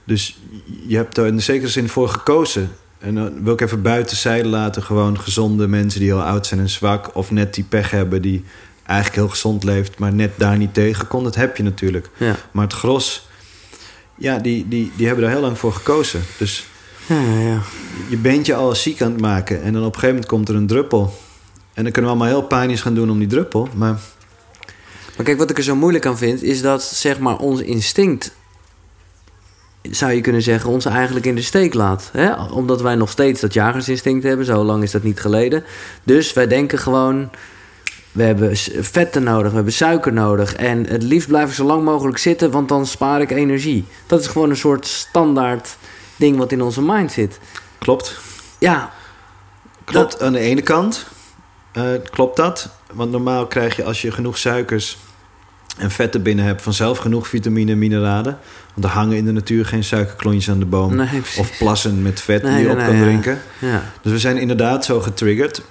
Dus je hebt er in de zekere zin voor gekozen. En dan wil ik even buiten zijde laten gewoon gezonde mensen die heel oud zijn en zwak, of net die pech hebben die eigenlijk heel gezond leeft, maar net daar niet tegen kon. Dat heb je natuurlijk. ja. Maar het gros, ja, die, die, die hebben daar heel lang voor gekozen. Dus Ja, je bent je al ziek aan het maken. En dan op een gegeven moment komt er een druppel. En dan kunnen we allemaal heel pijnlijk gaan doen om die druppel. Maar Maar kijk, wat ik er zo moeilijk aan vind, is dat zeg maar ons instinct, zou je kunnen zeggen, ons eigenlijk in de steek laat. Hè? Omdat wij nog steeds dat jagersinstinct hebben, zo lang is dat niet geleden. Dus wij denken gewoon, we hebben vetten nodig, we hebben suiker nodig. En het liefst blijf ik zo lang mogelijk zitten, want dan spaar ik energie. Dat is gewoon een soort standaard ding wat in onze mind zit. klopt. Ja, Klopt aan de ene kant. eh, klopt dat. Want normaal krijg je als je genoeg suikers en vetten binnen hebt... vanzelf genoeg vitamine en mineralen. Want er hangen in de natuur geen suikerklontjes aan de boom. nee. Of plassen met vet Nee, die je nee, op kan ja. drinken. Ja, Dus we zijn inderdaad zo getriggerd.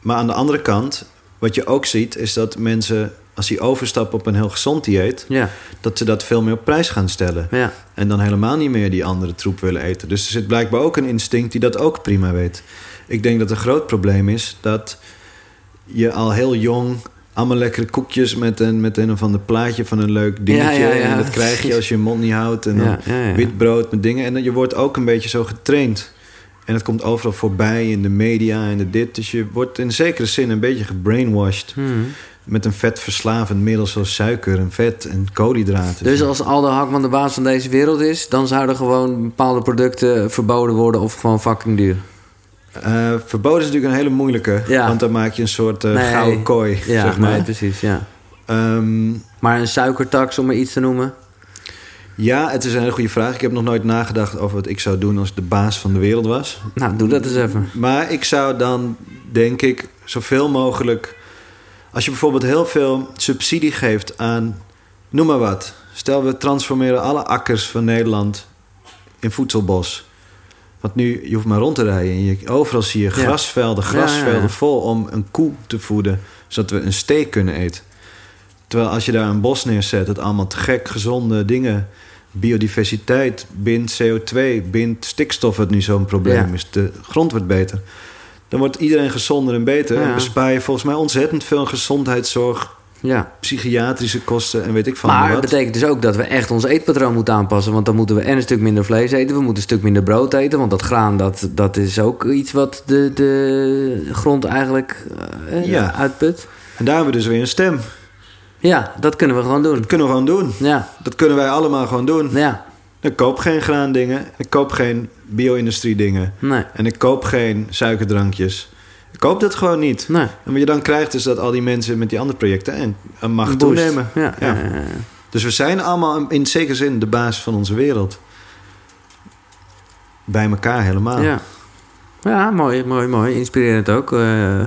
Maar aan de andere kant, wat je ook ziet... is dat mensen, als die overstappen op een heel gezond dieet... ja, dat ze dat veel meer op prijs gaan stellen. ja. En dan helemaal niet meer die andere troep willen eten. Dus er zit blijkbaar ook een instinct die dat ook prima weet. Ik denk dat een groot probleem is dat je al heel jong allemaal lekkere koekjes met een, met een of ander plaatje van een leuk dingetje. Ja, ja, ja. En dat krijg je als je je mond niet houdt. En dan wit brood met dingen. En je wordt ook een beetje zo getraind. En het komt overal voorbij in de media en de dit. Dus je wordt in zekere zin een beetje gebrainwashed. Hmm. Met een vetverslavend middel zoals suiker en vet en koolhydraten. Dus als Aldo Hakman de baas van deze wereld is, dan zouden gewoon bepaalde producten verboden worden of gewoon fucking duur. Eh, verboden is natuurlijk een hele moeilijke. Ja. Want dan maak je een soort Nee. gouden kooi, Ja, zeg maar. nee, precies, ja. Ehm, Maar een suikertax, om maar iets te noemen. ja, het is een hele goede vraag. Ik heb nog nooit nagedacht over wat ik zou doen als ik de baas van de wereld was. Nou, doe dat eens even. Maar ik zou dan, denk ik, zoveel mogelijk... Als je bijvoorbeeld heel veel subsidie geeft aan... Noem maar wat. Stel, we transformeren alle akkers van Nederland in voedselbos. Want nu, je hoeft maar rond te rijden. En je, overal zie je grasvelden, grasvelden vol om een koe te voeden. Zodat we een steek kunnen eten. Terwijl als je daar een bos neerzet, het allemaal te gek gezonde dingen... Biodiversiteit bindt CO2, bindt stikstof, wat nu zo'n probleem Ja. is. De grond wordt beter. Dan wordt iedereen gezonder en beter. Ja. En bespaar je volgens mij ontzettend veel gezondheidszorg, Ja. psychiatrische kosten en weet ik van Maar het wat. betekent dus ook dat we echt ons eetpatroon moeten aanpassen. Want dan moeten we en een stuk minder vlees eten. We moeten een stuk minder brood eten. Want dat graan, dat, dat is ook iets wat de, de grond eigenlijk eh, Ja. uitput. En daar hebben we dus weer een stem. Ja, dat kunnen we gewoon doen. Dat kunnen we gewoon doen. Ja, Dat kunnen wij allemaal gewoon doen. ja, Ik koop geen graandingen. Ik koop geen bio-industrie dingen. nee, En ik koop geen suikerdrankjes. Ik koop dat gewoon niet. nee. En wat je dan krijgt is dat al die mensen met die andere projecten en een macht Boost. toenemen. Ja. Dus we zijn allemaal in zekere zin de baas van onze wereld. Bij elkaar helemaal. Ja, ja mooi, mooi, mooi. Inspirerend ook. eh,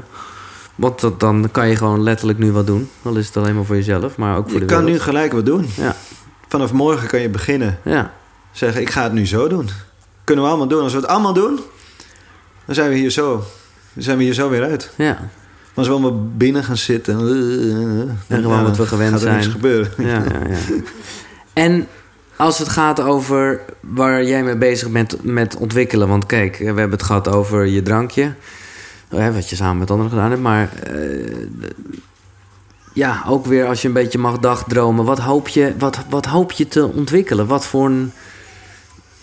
want dat, dan kan je gewoon letterlijk nu wat doen. Dan is het alleen maar voor jezelf, maar ook voor Je de kan nu wereld. gelijk wat doen. Ja. Vanaf morgen kan je beginnen. Ja, Zeggen, ik ga het nu zo doen. Kunnen we allemaal doen. Als we het allemaal doen, dan zijn we hier zo. Dan zijn we hier zo weer uit. ja, Maar als we allemaal binnen gaan zitten... En gewoon wat we gewend gaat er zijn. gebeuren. ja, ja, ja. En als het gaat over waar jij mee bezig bent met ontwikkelen. Want kijk, we hebben het gehad over je drankje. eh, Wat je samen met anderen gedaan hebt. Maar eh, ja, ook weer als je een beetje mag dagdromen. Wat hoop je, wat, wat hoop je te ontwikkelen? Wat voor een...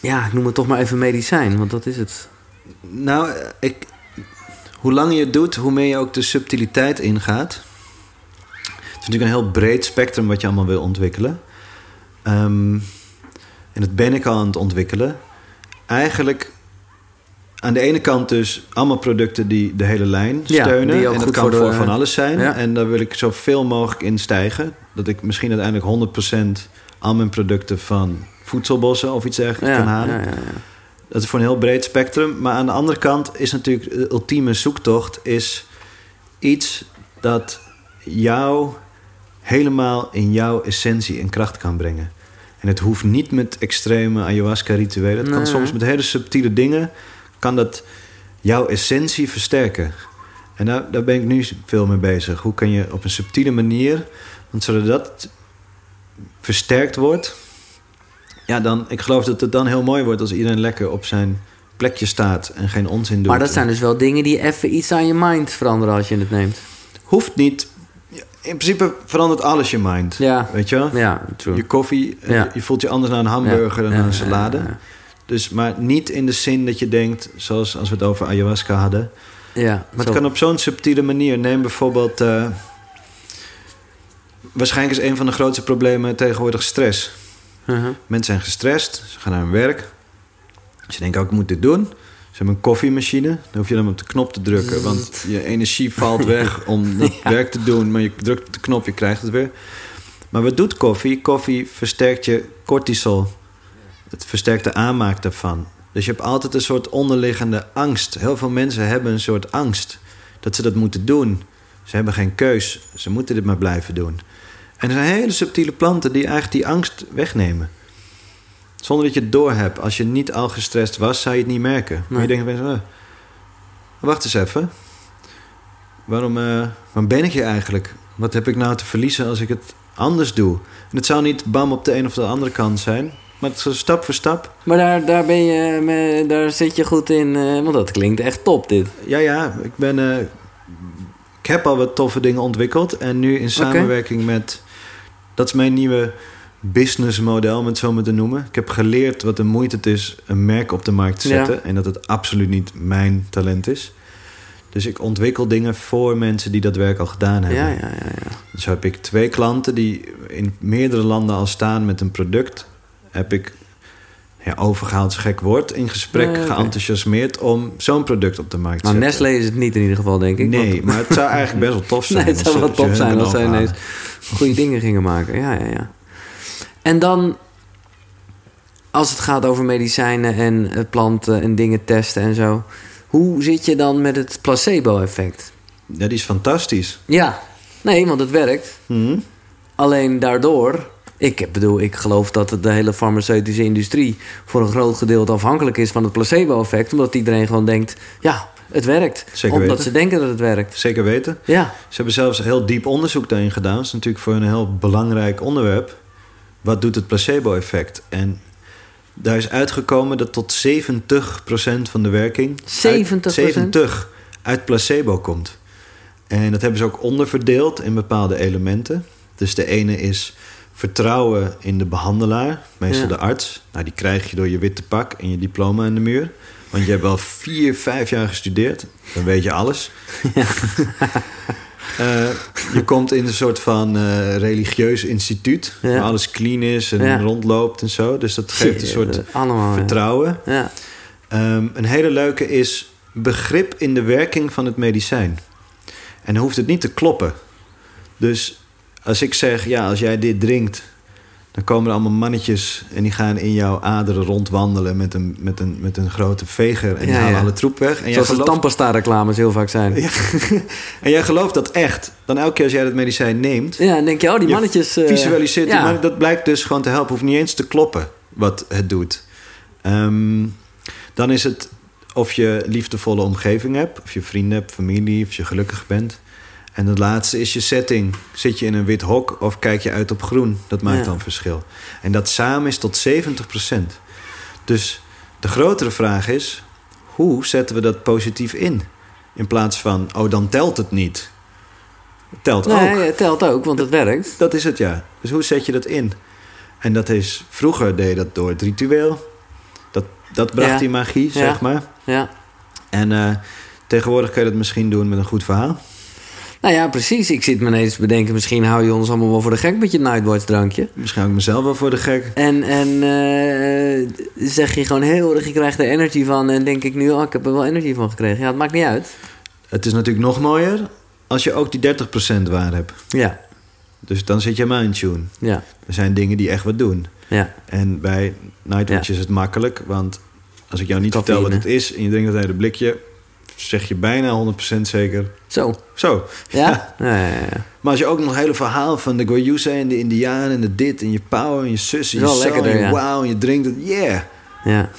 Ja, ik noem het toch maar even medicijn. Want dat is het. Nou, ik, hoe langer je het doet, hoe meer je ook de subtiliteit ingaat. Het is natuurlijk een heel breed spectrum wat je allemaal wil ontwikkelen. Ehm, en dat ben ik al aan het ontwikkelen. Eigenlijk aan de ene kant dus allemaal producten die de hele lijn steunen. en dat kan voor voor, de- van alles zijn. Ja. En daar wil ik zoveel mogelijk in stijgen. Dat ik misschien uiteindelijk 100% al mijn producten van voedselbossen of iets dergelijks kan halen. Dat is voor een heel breed spectrum. Maar aan de andere kant is natuurlijk de ultieme zoektocht... is iets dat jou helemaal in jouw essentie en kracht kan brengen. En het hoeft niet met extreme ayahuasca-rituelen. Het kan soms met hele subtiele dingen... kan dat jouw essentie versterken. En daar, daar ben ik nu veel mee bezig. Hoe kan je op een subtiele manier... want zodat dat versterkt wordt... ja, dan, ik geloof dat het dan heel mooi wordt... als iedereen lekker op zijn plekje staat... en geen onzin doet. Maar dat zijn dus wel dingen die even iets aan je mind veranderen als je het neemt. Hoeft niet. In principe verandert alles je mind. Ja. Weet je wel? Ja, true. Je koffie, eh, Ja. je voelt je anders naar een hamburger dan naar een salade. Dus, maar niet in de zin dat je denkt, zoals als we het over ayahuasca hadden. Ja, Maar zo. het kan op zo'n subtiele manier. Neem bijvoorbeeld... eh, waarschijnlijk is een van de grootste problemen tegenwoordig stress. Mensen zijn gestrest, ze gaan naar hun werk. Ze denken ook, ik moet dit doen. Ze hebben een koffiemachine. Dan hoef je dan op de knop te drukken. Want je energie valt weg om dat werk te doen. Maar je drukt op de knop, je krijgt het weer. Maar wat doet koffie? Koffie versterkt je cortisol. Het versterkt de aanmaak daarvan. Dus je hebt altijd een soort onderliggende angst. Heel veel mensen hebben een soort angst. Dat ze dat moeten doen. Ze hebben geen keus. Ze moeten dit maar blijven doen. En er zijn hele subtiele planten die eigenlijk die angst wegnemen. Zonder dat je het doorhebt. Als je niet al gestrest was, zou je het niet merken. Maar je denkt opeens, oh, wacht eens even. Waarom, waarom ben ik hier eigenlijk? Wat heb ik nou te verliezen als ik het anders doe? En het zou niet bam op de een of de andere kant zijn. Maar het is stap voor stap. Maar daar, daar, ben je, daar zit je goed in, eh, want dat klinkt echt top dit. Ja, ja, ik ben... eh, ik heb al wat toffe dingen ontwikkeld. En nu in samenwerking met... Dat is mijn nieuwe businessmodel, om het zo maar te noemen. Ik heb geleerd wat de moeite het is een merk op de markt te Ja. zetten. En dat het absoluut niet mijn talent is. Dus ik ontwikkel dingen voor mensen die dat werk al gedaan hebben. Ja, ja, ja. ja. Dus heb ik twee klanten die in meerdere landen al staan met een product. Heb ik ja, overgehaald, is gek woord, in gesprek Nee, geenthousiasmeerd om zo'n product op de markt te Nou, zetten. Nestlé is het niet in ieder geval, denk ik. Nee, want- maar het zou eigenlijk best wel tof zijn. Nee, het als zou wel hun zijn als zij ineens goede dingen gingen maken. Ja, ja, ja. En dan, als het gaat over medicijnen en eh, planten en dingen testen en zo. Hoe zit je dan met het placebo-effect? Ja, die is fantastisch. Ja, nee, want het werkt. Hm? Alleen daardoor, ik bedoel, ik geloof dat de hele farmaceutische industrie voor een groot gedeelte afhankelijk is van het placebo-effect. Omdat iedereen gewoon denkt, ja, het werkt. Zeker omdat weten. ze denken dat het werkt. Zeker weten. Ja, Ze hebben zelfs heel diep onderzoek daarin gedaan. Dat is natuurlijk voor een heel belangrijk onderwerp. Wat doet het placebo-effect? En daar is uitgekomen dat tot 70% van de werking... 70%? Uit, 70 uit placebo komt. En dat hebben ze ook onderverdeeld in bepaalde elementen. Dus de ene is vertrouwen in de behandelaar, meestal Ja. de arts. Nou, die krijg je door je witte pak en je diploma aan de muur. Want je hebt wel vier, vijf jaar gestudeerd. Dan weet je alles. Eh, je komt in een soort van eh, religieus instituut... Ja. waar alles clean is en Ja. rondloopt en zo. Dus dat geeft een soort Eh, allemaal, vertrouwen. Ja. Ehm, een hele leuke is begrip in de werking van het medicijn. En dan hoeft het niet te kloppen. Dus als ik zeg, ja, als jij dit drinkt... dan komen er allemaal mannetjes... en die gaan in jouw aderen rondwandelen... met een, met een, met een grote veger... en die Ja, halen ja. alle troep weg. En Zoals de gelooft, tandpasta-reclames heel vaak zijn. Ja, Ja. en jij gelooft dat echt. Dan elke keer als jij dat medicijn neemt... dan denk je, oh, die Je mannetjes... eh, visualiseert ja. dat blijkt dus gewoon te helpen. Hoeft niet eens te kloppen wat het doet. Ehm, dan is het of je liefdevolle omgeving hebt, of je vrienden hebt, familie, of je gelukkig bent. En het laatste is je setting. Zit je in een wit hok of kijk je uit op groen? Dat maakt Ja. dan verschil. En dat samen is tot 70%. Dus de grotere vraag is: hoe zetten we dat positief in? In plaats van, oh, dan telt het niet. Het telt ook. Nee, het telt ook, want het werkt. Dat is het, ja. Dus hoe zet je dat in? En dat is... Vroeger deed je dat door het ritueel. Dat, dat bracht Ja. die magie, Ja. zeg maar. Ja. En eh, tegenwoordig kun je dat misschien doen met een goed verhaal. Nou ja, precies. Ik zit me ineens te bedenken... misschien hou je ons allemaal wel voor de gek met je Nightwatch drankje. Misschien hou ik mezelf wel voor de gek. En, en eh, zeg je gewoon heel erg, je krijgt er energie van... en denk ik nu, oh, ik heb er wel energie van gekregen. Ja, het maakt niet uit. Het is natuurlijk nog mooier als je ook die 30% waar hebt. Ja, Dus dan zit je maar in tune. ja, Er zijn dingen die echt wat doen. ja. En bij Nightwatch Ja. is het makkelijk, want als ik jou niet vertel wat het is... en je drinkt dat hele blikje, zeg je bijna 100% zeker. Zo. Zo. Ja? Ja, ja, ja. Maar als je ook nog het hele verhaal van de Goyusa en de Indianen en de dit en je power en je zus en je zo lekkerder, en je ja. wauw en je drinkt het, yeah. Ja.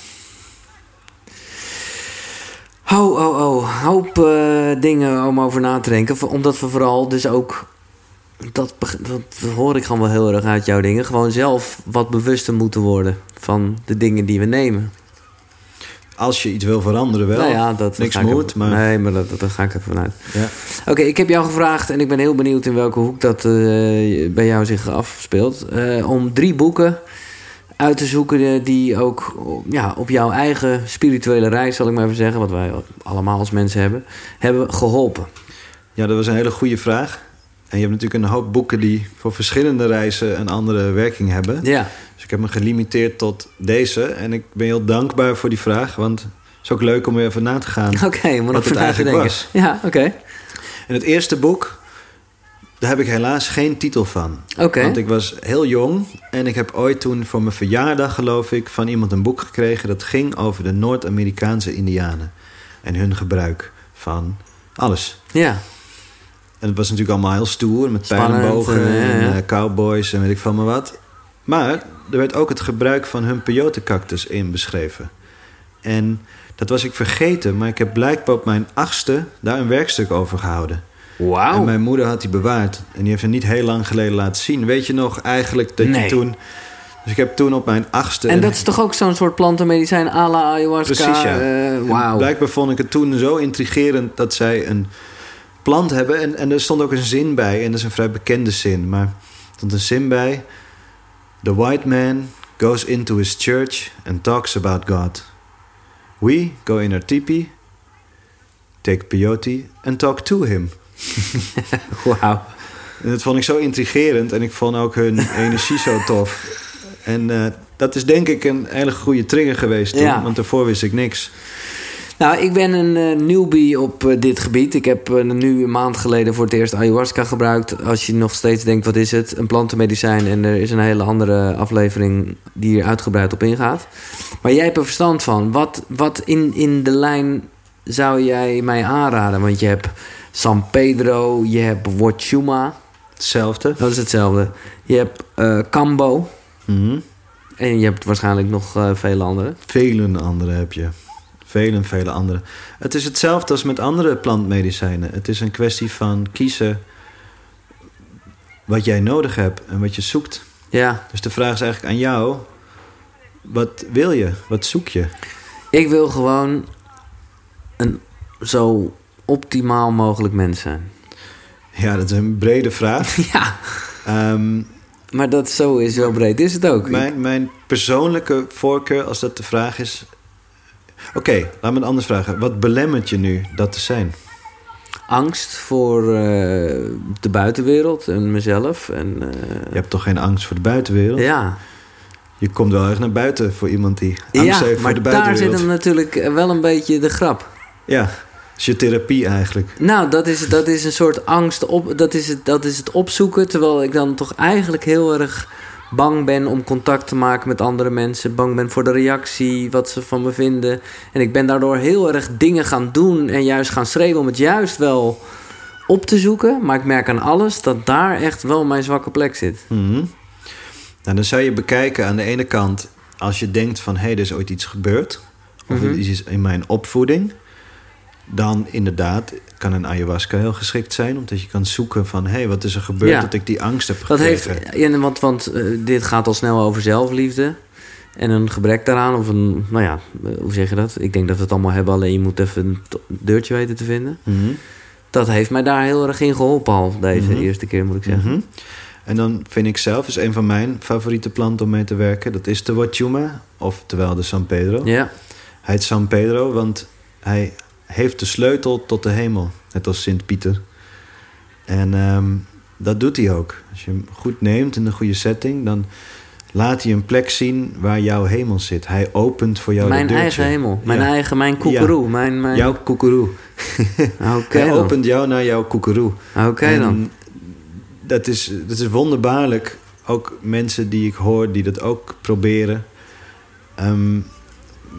Ho, ho, ho. Hoop eh, dingen om over na te denken. Omdat we vooral dus ook... Dat, dat hoor ik gewoon wel heel erg uit jouw dingen. Gewoon zelf wat bewuster moeten worden van de dingen die we nemen. Als je iets wil veranderen wel. nou ja, dat Niks moet, maar... Nee, maar dat, dat, daar ga ik ervan uit. Ja. Oké, ik heb jou gevraagd en ik ben heel benieuwd in welke hoek dat eh, bij jou zich afspeelt. eh, om drie boeken uit te zoeken eh, die ook ja, op jouw eigen spirituele reis, zal ik maar even zeggen, wat wij allemaal als mensen hebben, hebben geholpen. ja, dat was een hele goede vraag. En je hebt natuurlijk een hoop boeken die voor verschillende reizen een andere werking hebben. Ja, Dus ik heb me gelimiteerd tot deze. En ik ben heel dankbaar voor die vraag. Want het is ook leuk om weer even na te gaan. oké, maar Wat nog het eigenlijk was. Ja, oké. En het eerste boek, daar heb ik helaas geen titel van. Oké. Want ik was heel jong en ik heb ooit toen voor mijn verjaardag, geloof ik, van iemand een boek gekregen dat ging over de Noord-Amerikaanse Indianen en hun gebruik van alles. Ja, En het was natuurlijk allemaal heel stoer met pijlenbogen eh, en eh, cowboys en weet ik van maar wat. Maar er werd ook het gebruik van hun peyote-cactus in beschreven. En dat was ik vergeten, maar ik heb blijkbaar op mijn achtste daar een werkstuk over gehouden. wauw. En mijn moeder had die bewaard. En die heeft hem niet heel lang geleden laten zien. Weet je nog eigenlijk dat Nee. je toen... Dus ik heb toen op mijn achtste... En dat is toch ook zo'n soort plantenmedicijn à la ayahuasca? Precies, ja. eh, Wauw. Blijkbaar vond ik het toen zo intrigerend dat zij een plant hebben. En, en er stond ook een zin bij. En dat is een vrij bekende zin. Maar er stond een zin bij. The white man goes into his church and talks about God. We go in our teepee, take peyote and talk to him. Wauw. En dat vond ik zo intrigerend en ik vond ook hun energie zo tof. En eh, dat is denk ik een hele goede trigger geweest toen, Ja. want daarvoor wist ik niks. Nou, ik ben een eh, newbie op eh, dit gebied. Ik heb eh, nu een maand geleden voor het eerst ayahuasca gebruikt. Als je nog steeds denkt, wat is het? Een plantenmedicijn. En er is een hele andere aflevering die hier uitgebreid op ingaat. Maar jij hebt er verstand van. Wat, wat in, in de lijn zou jij mij aanraden? Want je hebt San Pedro, je hebt Wachuma. Hetzelfde. Dat is hetzelfde. Je hebt Cambo. Mhm. En je hebt waarschijnlijk nog vele andere. Vele andere heb je. Vele, vele andere. Het is hetzelfde als met andere plantmedicijnen. Het is een kwestie van kiezen wat jij nodig hebt en wat je zoekt. Ja, Dus de vraag is eigenlijk aan jou: wat wil je? Wat zoek je? Ik wil gewoon een zo optimaal mogelijk mens zijn. Ja, dat is een brede vraag. Ja, Ehm, maar dat zo is, zo breed is het ook. Mijn, mijn persoonlijke voorkeur, als dat de vraag is. Oké, laat me het anders vragen. Wat belemmert je nu dat te zijn? Angst voor eh, de buitenwereld en mezelf. En, eh, Je hebt toch geen angst voor de buitenwereld? ja, Je komt wel erg naar buiten voor iemand die angst ja heeft voor maar de daar zit buitenwereld. hem natuurlijk wel een beetje de grap. Ja, dat is je therapie eigenlijk. Nou, dat is, dat is een soort angst. Op, dat, is het, dat is het opzoeken. Terwijl ik dan toch eigenlijk heel erg bang ben om contact te maken met andere mensen. Bang ben voor de reactie, wat ze van me vinden. En ik ben daardoor heel erg dingen gaan doen en juist gaan schreeuwen om het juist wel op te zoeken. Maar ik merk aan alles dat daar echt wel mijn zwakke plek zit. Mhm. Nou, dan zou je bekijken aan de ene kant... als je denkt van, hé, hey, er is ooit iets gebeurd... of er is iets in mijn opvoeding... dan inderdaad kan een ayahuasca heel geschikt zijn... omdat je kan zoeken van, hé, hey, wat is er gebeurd... Ja. dat ik die angst heb Dat gekregen. heeft, ja, want want eh, dit gaat al snel over zelfliefde. En een gebrek daaraan, of een, nou ja, eh, hoe zeg je dat? Ik denk dat we het allemaal hebben, alleen je moet even een deurtje weten te vinden. Mhm. Dat heeft mij daar heel erg in geholpen al deze Mhm. eerste keer, moet ik zeggen. Mhm. En dan vind ik zelf, is een van mijn favoriete planten om mee te werken... dat is de Wachuma, oftewel de San Pedro. Ja, Hij heet San Pedro, want hij heeft de sleutel tot de hemel. Net als Sint Pieter. En ehm, dat doet hij ook. Als je hem goed neemt in de goede setting... dan laat hij een plek zien waar jouw hemel zit. Hij opent voor jou mijn de deurtje. eigen hemel. Mijn Ja. eigen, mijn koekeroe. Mijn, mijn... Jouw koekeroe. Hij dan. opent jou naar jouw koekeroe. Oké dan. Dat is, dat is wonderbaarlijk. Ook mensen die ik hoor die dat ook proberen. Ehm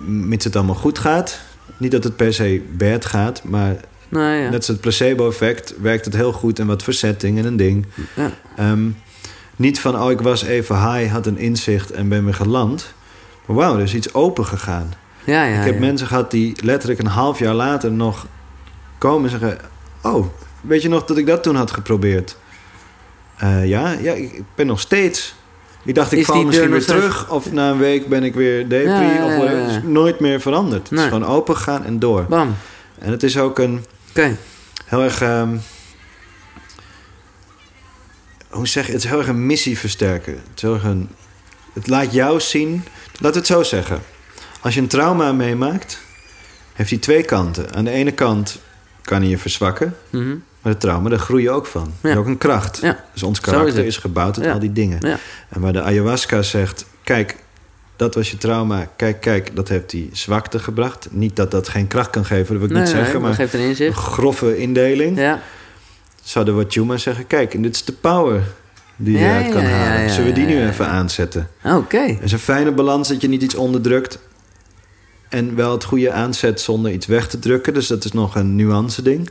mits het allemaal goed gaat. Niet dat het per se bad gaat, maar Nou ja. net als het placebo-effect werkt het heel goed in wat verzetting en een ding. ja. Ehm, niet van, oh, ik was even high, had een inzicht en ben weer geland. Maar wauw, er is iets open gegaan. Ja, ja, ik heb ja. mensen gehad die letterlijk een half jaar later nog komen en zeggen... Oh, weet je nog dat ik dat toen had geprobeerd? Eh, ja, ja, ik ben nog steeds... Ik dacht, ik Is val misschien weer terug. Of na een week ben ik weer depri. Ja, ja, of ja, nooit meer veranderd. Het is gewoon open gegaan en door. Bam. En het is ook een Oké. heel erg... ehm, hoe zeg je? Het is heel erg een missie versterken. Het, is heel erg een, het laat jou zien... Laat het zo zeggen. Als je een trauma meemaakt... heeft hij twee kanten. Aan de ene kant kan hij je verzwakken... Mhm. Maar het trauma, daar groei je ook van. Dat is Ja. ook een kracht. Ja. Dus ons is karakter is, gebouwd uit Ja. al die dingen. En waar de ayahuasca zegt... kijk, dat was je trauma. Kijk, kijk, dat heeft die zwakte gebracht. Niet dat dat geen kracht kan geven, dat wil ik Nee, niet nee, zeggen. Maar geeft een een inzicht. grove indeling. Ja. Zouden wat Juma zeggen... kijk, en dit is de power die je eruit kan halen. Zullen we die nu even aanzetten? Oké. Het is een fijne balans dat je niet iets onderdrukt... en wel het goede aanzet zonder iets weg te drukken. Dus dat is nog een nuance ding.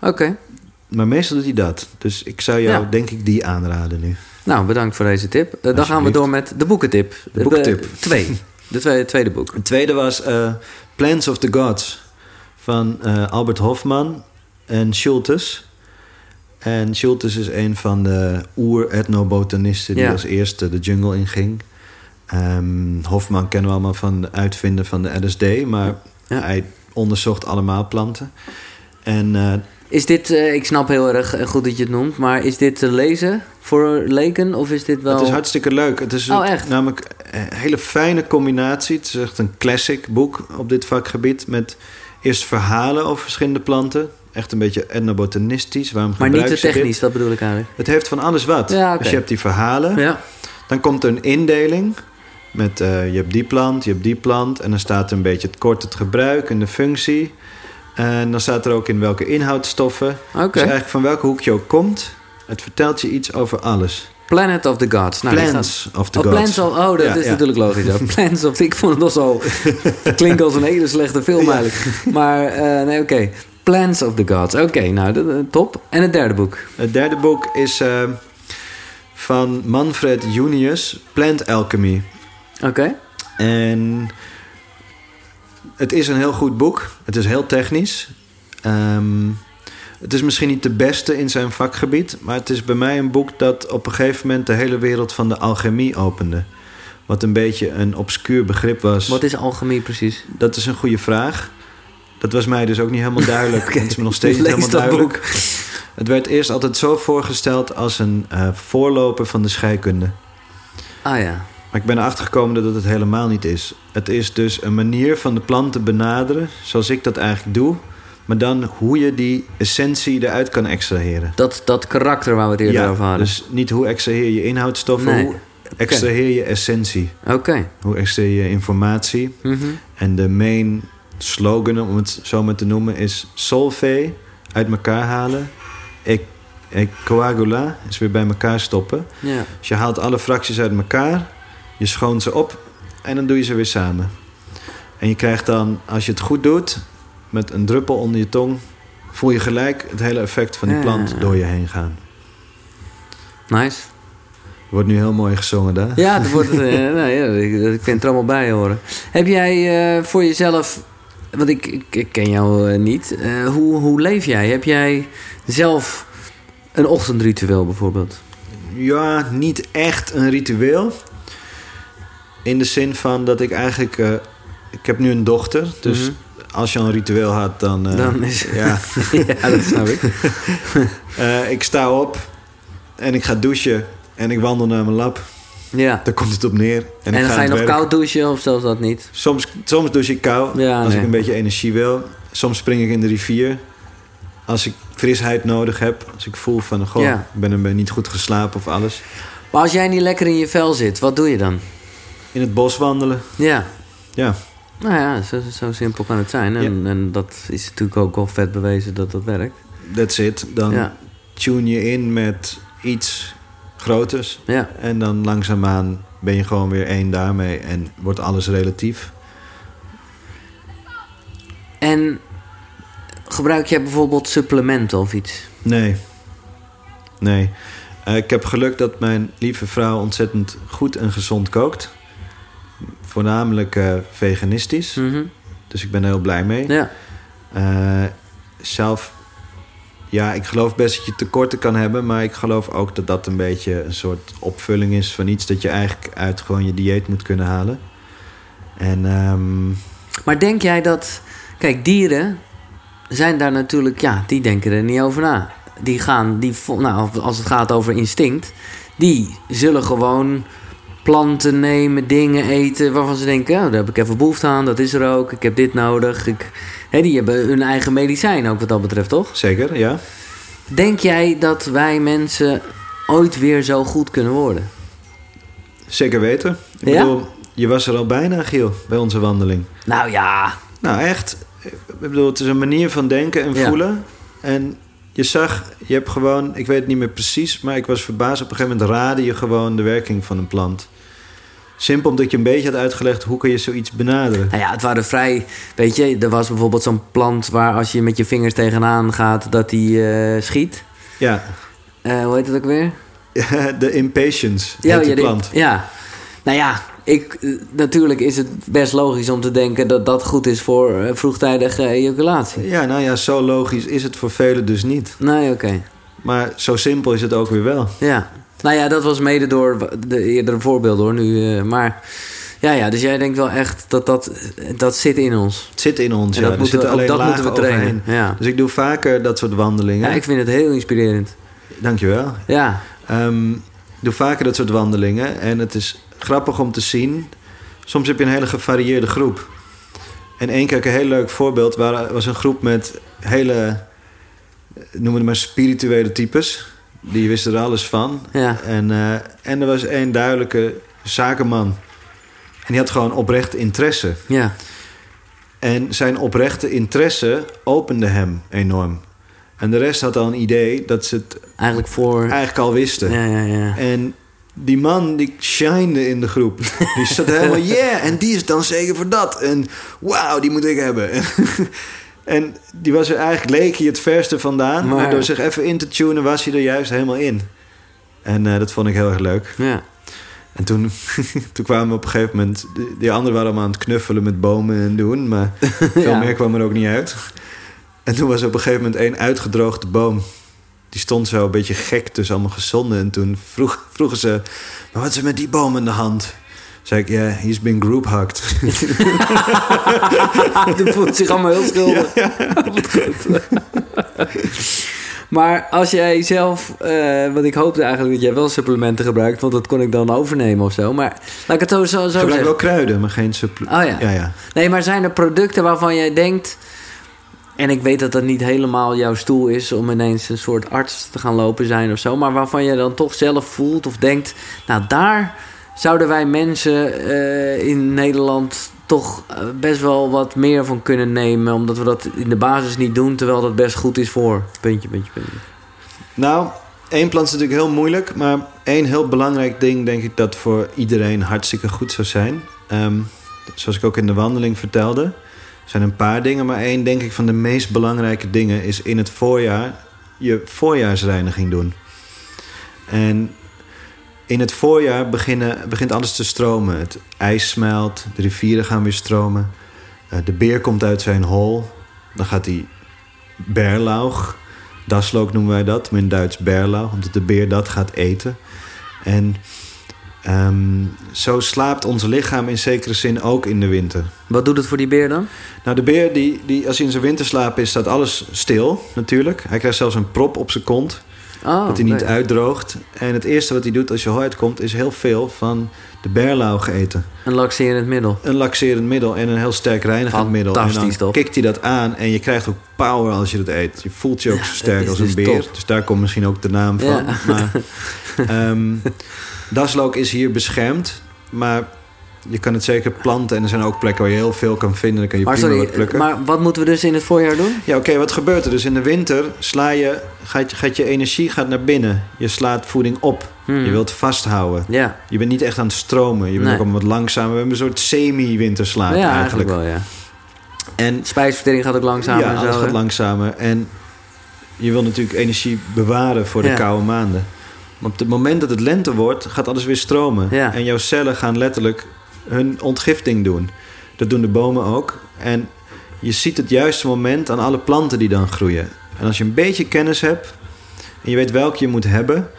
Oké. Maar meestal doet hij dat. Dus ik zou jou, Ja. denk ik, die aanraden nu. Nou, bedankt voor deze tip. Eh, dan gaan we door met de boekentip. De boekentip. twee. De twee, tweede boek. Het tweede was eh, Plans of the Gods van eh, Albert Hofman en Schultes. En Schultes is een van de oer-etnobotanisten die Ja. als eerste de jungle inging. Ehm, Hofman kennen we allemaal van de uitvinder van de LSD, maar Ja. hij onderzocht allemaal planten. En Is dit, eh, ik snap heel erg eh, goed dat je het noemt, maar is dit te lezen voor leken of is dit wel... Het is hartstikke leuk. Het is Oh, echt? namelijk een hele fijne combinatie. Het is echt een classic boek op dit vakgebied. Met eerst verhalen over verschillende planten. Echt een beetje etnobotanistisch. Waarom maar niet te dit? technisch, dat bedoel ik eigenlijk. Het heeft van alles wat. Ja. Dus je hebt die verhalen. Ja. Dan komt er een indeling. Met eh, je hebt die plant, je hebt die plant. En dan staat er een beetje het kort het gebruik en de functie. En dan staat er ook in welke inhoudstoffen. Dus eigenlijk van welke hoek je ook komt. Het vertelt je iets over alles. Planet of the Gods. Nou, Plants of the Oh, gods. Plants of... Oh, dat Ja, is ja. natuurlijk logisch. Ja. Plants of... Ik vond het nog zo... Klinkt als een hele slechte film eigenlijk. Maar eh, nee, oké. Plants of the Gods. Oké, nou, dat, top. En het derde boek. Het derde boek is eh, van Manfred Junius, Plant Alchemy. Oké. En het is een heel goed boek. Het is heel technisch. Ehm, het is misschien niet de beste in zijn vakgebied, maar het is bij mij een boek dat op een gegeven moment de hele wereld van de alchemie opende. Wat een beetje een obscuur begrip was. Wat is alchemie precies? Dat is een goede vraag. Dat was mij dus ook niet helemaal duidelijk. Oké. Het is me nog steeds niet helemaal duidelijk. boek. Het werd eerst altijd zo voorgesteld als een eh, voorloper van de scheikunde. Ah ja. Maar ik ben erachter gekomen dat het het helemaal niet is. Het is dus een manier van de plant te benaderen, zoals ik dat eigenlijk doe. Maar dan hoe je die essentie eruit kan extraheren. Dat, dat karakter waar we het eerder over hadden. dus niet hoe extraheer je inhoudstoffen, Nee. hoe extraheer je essentie. Oké. Hoe extraheer je informatie. Mhm. En de main slogan, om het zo maar te noemen, is solve, uit elkaar halen. E, e coagula, is weer bij elkaar stoppen. Ja. Dus je haalt alle fracties uit elkaar, je schoont ze op en dan doe je ze weer samen. En je krijgt dan, als je het goed doet, met een druppel onder je tong, voel je gelijk het hele effect van die Ja. plant door je heen gaan. Nice. Wordt nu heel mooi gezongen daar. Ja, dat wordt, eh, nou ja, ik, vind het er allemaal bij horen. Heb jij eh, voor jezelf, want ik, ik, ik ken jou eh, niet, hoe, hoe leef jij? Heb jij zelf een ochtendritueel bijvoorbeeld? Ja, niet echt een ritueel. In de zin van dat ik eigenlijk... eh, ik heb nu een dochter, dus Mhm. als je een ritueel had, dan... eh, Dan is- Ja, ja, dat snap ik. Eh, ik sta op en ik ga douchen en ik wandel naar mijn lab. Ja. Daar komt het op neer. En, dan ga je nog werk. koud douchen of zelfs dat niet? Soms, soms douche ik koud Ja, als nee. ik een beetje energie wil. Soms spring ik in de rivier. Als ik frisheid nodig heb. Als ik voel van, goh, Ja. ik ben, ben niet goed geslapen of alles. Maar als jij niet lekker in je vel zit, wat doe je dan? In het bos wandelen. Ja. Ja, Nou ja, zo, zo simpel kan het zijn. En, en dat is natuurlijk ook wel vet bewezen dat dat werkt. that's it. Dan Ja. tune je in met iets groters. Ja. En dan langzaamaan ben je gewoon weer één daarmee. En wordt alles relatief. En gebruik jij bijvoorbeeld supplementen of iets? Nee. Nee. Eh, ik heb geluk dat mijn lieve vrouw ontzettend goed en gezond kookt. Voornamelijk eh, veganistisch. Mhm. Dus ik ben er heel blij mee. Ja. Eh, zelf, ja, ik geloof best dat je tekorten kan hebben. Maar ik geloof ook dat dat een beetje een soort opvulling is van iets dat je eigenlijk uit gewoon je dieet moet kunnen halen. En ehm, Maar denk jij dat... Kijk, dieren zijn daar natuurlijk... Ja, die denken er niet over na. Die gaan... Die, nou, als het gaat over instinct... Die zullen gewoon planten nemen, dingen eten... waarvan ze denken, oh, daar heb ik even behoefte aan. Dat is er ook. Ik heb dit nodig. Ik, hè, die hebben hun eigen medicijn ook wat dat betreft, toch? zeker, ja. Denk jij dat wij mensen ooit weer zo goed kunnen worden? Zeker weten. Ik Ja? bedoel, je was er al bijna, Giel, bij onze wandeling. Nou ja, Nou, echt. Ik bedoel, het is een manier van denken en Ja. voelen. En je zag, je hebt gewoon, ik weet het niet meer precies, maar ik was verbaasd. Op een gegeven moment raadde je gewoon de werking van een plant. Simpel omdat je een beetje had uitgelegd hoe kun je zoiets benaderen. Nou ja, het waren vrij... Weet je, er was bijvoorbeeld zo'n plant... waar als je met je vingers tegenaan gaat... dat die eh, schiet. Ja, Eh, hoe heet het ook weer? de impatience die- plant. ja. Nou ja, ik, eh, natuurlijk is het best logisch om te denken... dat dat goed is voor vroegtijdige ejaculatie. Ja, nou ja, zo logisch is het voor velen dus niet. Nee, oké. Maar zo simpel is het ook weer wel. Ja. Nou ja, dat was mede door de eerdere voorbeelden hoor. Nu, eh, maar ja, ja, dus jij denkt wel echt dat dat, dat zit in ons. Het zit in ons, En ja. dat moeten alleen dat moeten we trainen. overheen. Ja. Dus ik doe vaker dat soort wandelingen. ja, ik vind het heel inspirerend. Dankjewel. Ja, Ehm, ik doe vaker dat soort wandelingen. En het is grappig om te zien. Soms heb je een hele gevarieerde groep. En één keer een heel leuk voorbeeld waar, was een groep met hele, noem het maar spirituele types. Die wisten er alles van. ja, En, eh, en er was één duidelijke zakenman. En die had gewoon oprecht interesse. ja. En zijn oprechte interesse opende hem enorm. En de rest had al een idee dat ze het Eigenlijk voor... eigenlijk al wisten. Ja, ja, ja. En die man die shinede in de groep. Die zat helemaal, yeah, en die is dan zeker voor dat. En wauw, die moet ik hebben. en die was er eigenlijk, leek hij het verste vandaan. Maar, Maar- door zich even in te tunen was hij er juist helemaal in. En eh, dat vond ik heel erg leuk. ja. En toen, toen kwamen we op een gegeven moment... Die, die anderen waren allemaal aan het knuffelen met bomen en doen. Maar veel Ja. meer kwam er ook niet uit. En toen was er op een gegeven moment één uitgedroogde boom. Die stond zo een beetje gek tussen allemaal gezonden. En toen vroeg, vroegen ze... Maar wat is er met die boom in de hand? Zei ik, ja, he's been group hugged. Voelt zich allemaal heel schuldig. Maar als jij zelf... eh want ik hoopte eigenlijk dat jij wel supplementen gebruikt... want dat kon ik dan overnemen of zo. Maar laat ik het zo, zo, zo Ik gebruik zeggen. wel kruiden, maar geen supplementen. Oh ja. Ja, ja. Nee, maar zijn er producten waarvan jij denkt... En ik weet dat dat niet helemaal jouw stoel is om ineens een soort arts te gaan lopen zijn of zo. Maar waarvan je dan toch zelf voelt of denkt... Nou, daar zouden wij mensen eh, in Nederland toch eh, best wel wat meer van kunnen nemen. Omdat we dat in de basis niet doen, terwijl dat best goed is voor... Puntje, puntje, puntje. Nou, één plant is natuurlijk heel moeilijk. Maar één heel belangrijk ding denk ik dat voor iedereen hartstikke goed zou zijn. Ehm, zoals ik ook in de wandeling vertelde. Er zijn een paar dingen, maar één denk ik van de meest belangrijke dingen... is in het voorjaar je voorjaarsreiniging doen. En in het voorjaar beginnen, begint alles te stromen. Het ijs smelt, de rivieren gaan weer stromen. Eh, de beer komt uit zijn hol. Dan gaat hij berlaug. Daslook noemen wij dat, maar in Duits berlaug. Omdat de beer dat gaat eten. En ehm, zo slaapt ons lichaam in zekere zin ook in de winter. Wat doet het voor die beer dan? Nou, de beer, die, die, als hij in zijn winterslaap is, staat alles stil natuurlijk. Hij krijgt zelfs een prop op zijn kont, Oh, dat hij niet uitdroogt. En het eerste wat hij doet als je hooit komt, is heel veel van de berlauw eten. Een laxerend middel. Een laxerend middel en een heel sterk reinigend middel. En dan toch? kikt hij dat aan en je krijgt ook power als je dat eet. Je voelt je ook zo sterk als een dus beer. top. Dus daar komt misschien ook de naam van. Ja. Maar, ehm, daslook is hier beschermd, maar je kan het zeker planten. En er zijn ook plekken waar je heel veel kan vinden. Dan kan je Maar prima sorry, wat plukken. maar wat moeten we dus in het voorjaar doen? Ja, oké, wat gebeurt er? Dus in de winter sla je, gaat, je- gaat je energie gaat naar binnen. Je slaat voeding op. Hmm. Je wilt vasthouden. Ja, Je bent niet echt aan het stromen. Je bent Nee. ook allemaal wat langzamer. We hebben een soort semi-winterslaap ja eigenlijk. eigenlijk wel, ja. En Spijsvertering gaat ook langzamer ja, en alles gaat langzamer. En je wil natuurlijk energie bewaren voor de Ja. koude maanden. Maar op het moment dat het lente wordt, gaat alles weer stromen. Ja. En jouw cellen gaan letterlijk hun ontgifting doen. Dat doen de bomen ook. En je ziet het juiste moment aan alle planten die dan groeien. En als je een beetje kennis hebt en je weet welke je moet hebben,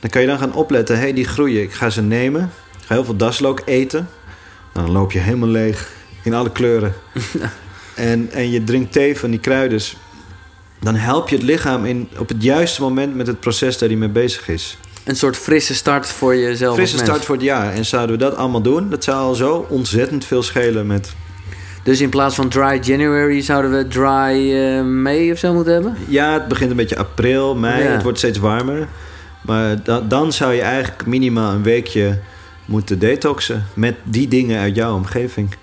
dan kan je dan gaan opletten. Hé, hey, die groeien, ik ga ze nemen. Ik ga heel veel daslook eten. Nou, dan loop je helemaal leeg in alle kleuren. en, en je drinkt thee van die kruiden. Dan help je het lichaam in, op het juiste moment met het proces daar hij mee bezig is. Een soort frisse start voor jezelf Frisse start voor het jaar. En zouden we dat allemaal doen, dat zou al zo ontzettend veel schelen met... Dus in plaats van dry January zouden we dry eh, May of zo moeten hebben? Ja, het begint een beetje april, mei, Ja. het wordt steeds warmer. Maar da- dan zou je eigenlijk minimaal een weekje moeten detoxen met die dingen uit jouw omgeving.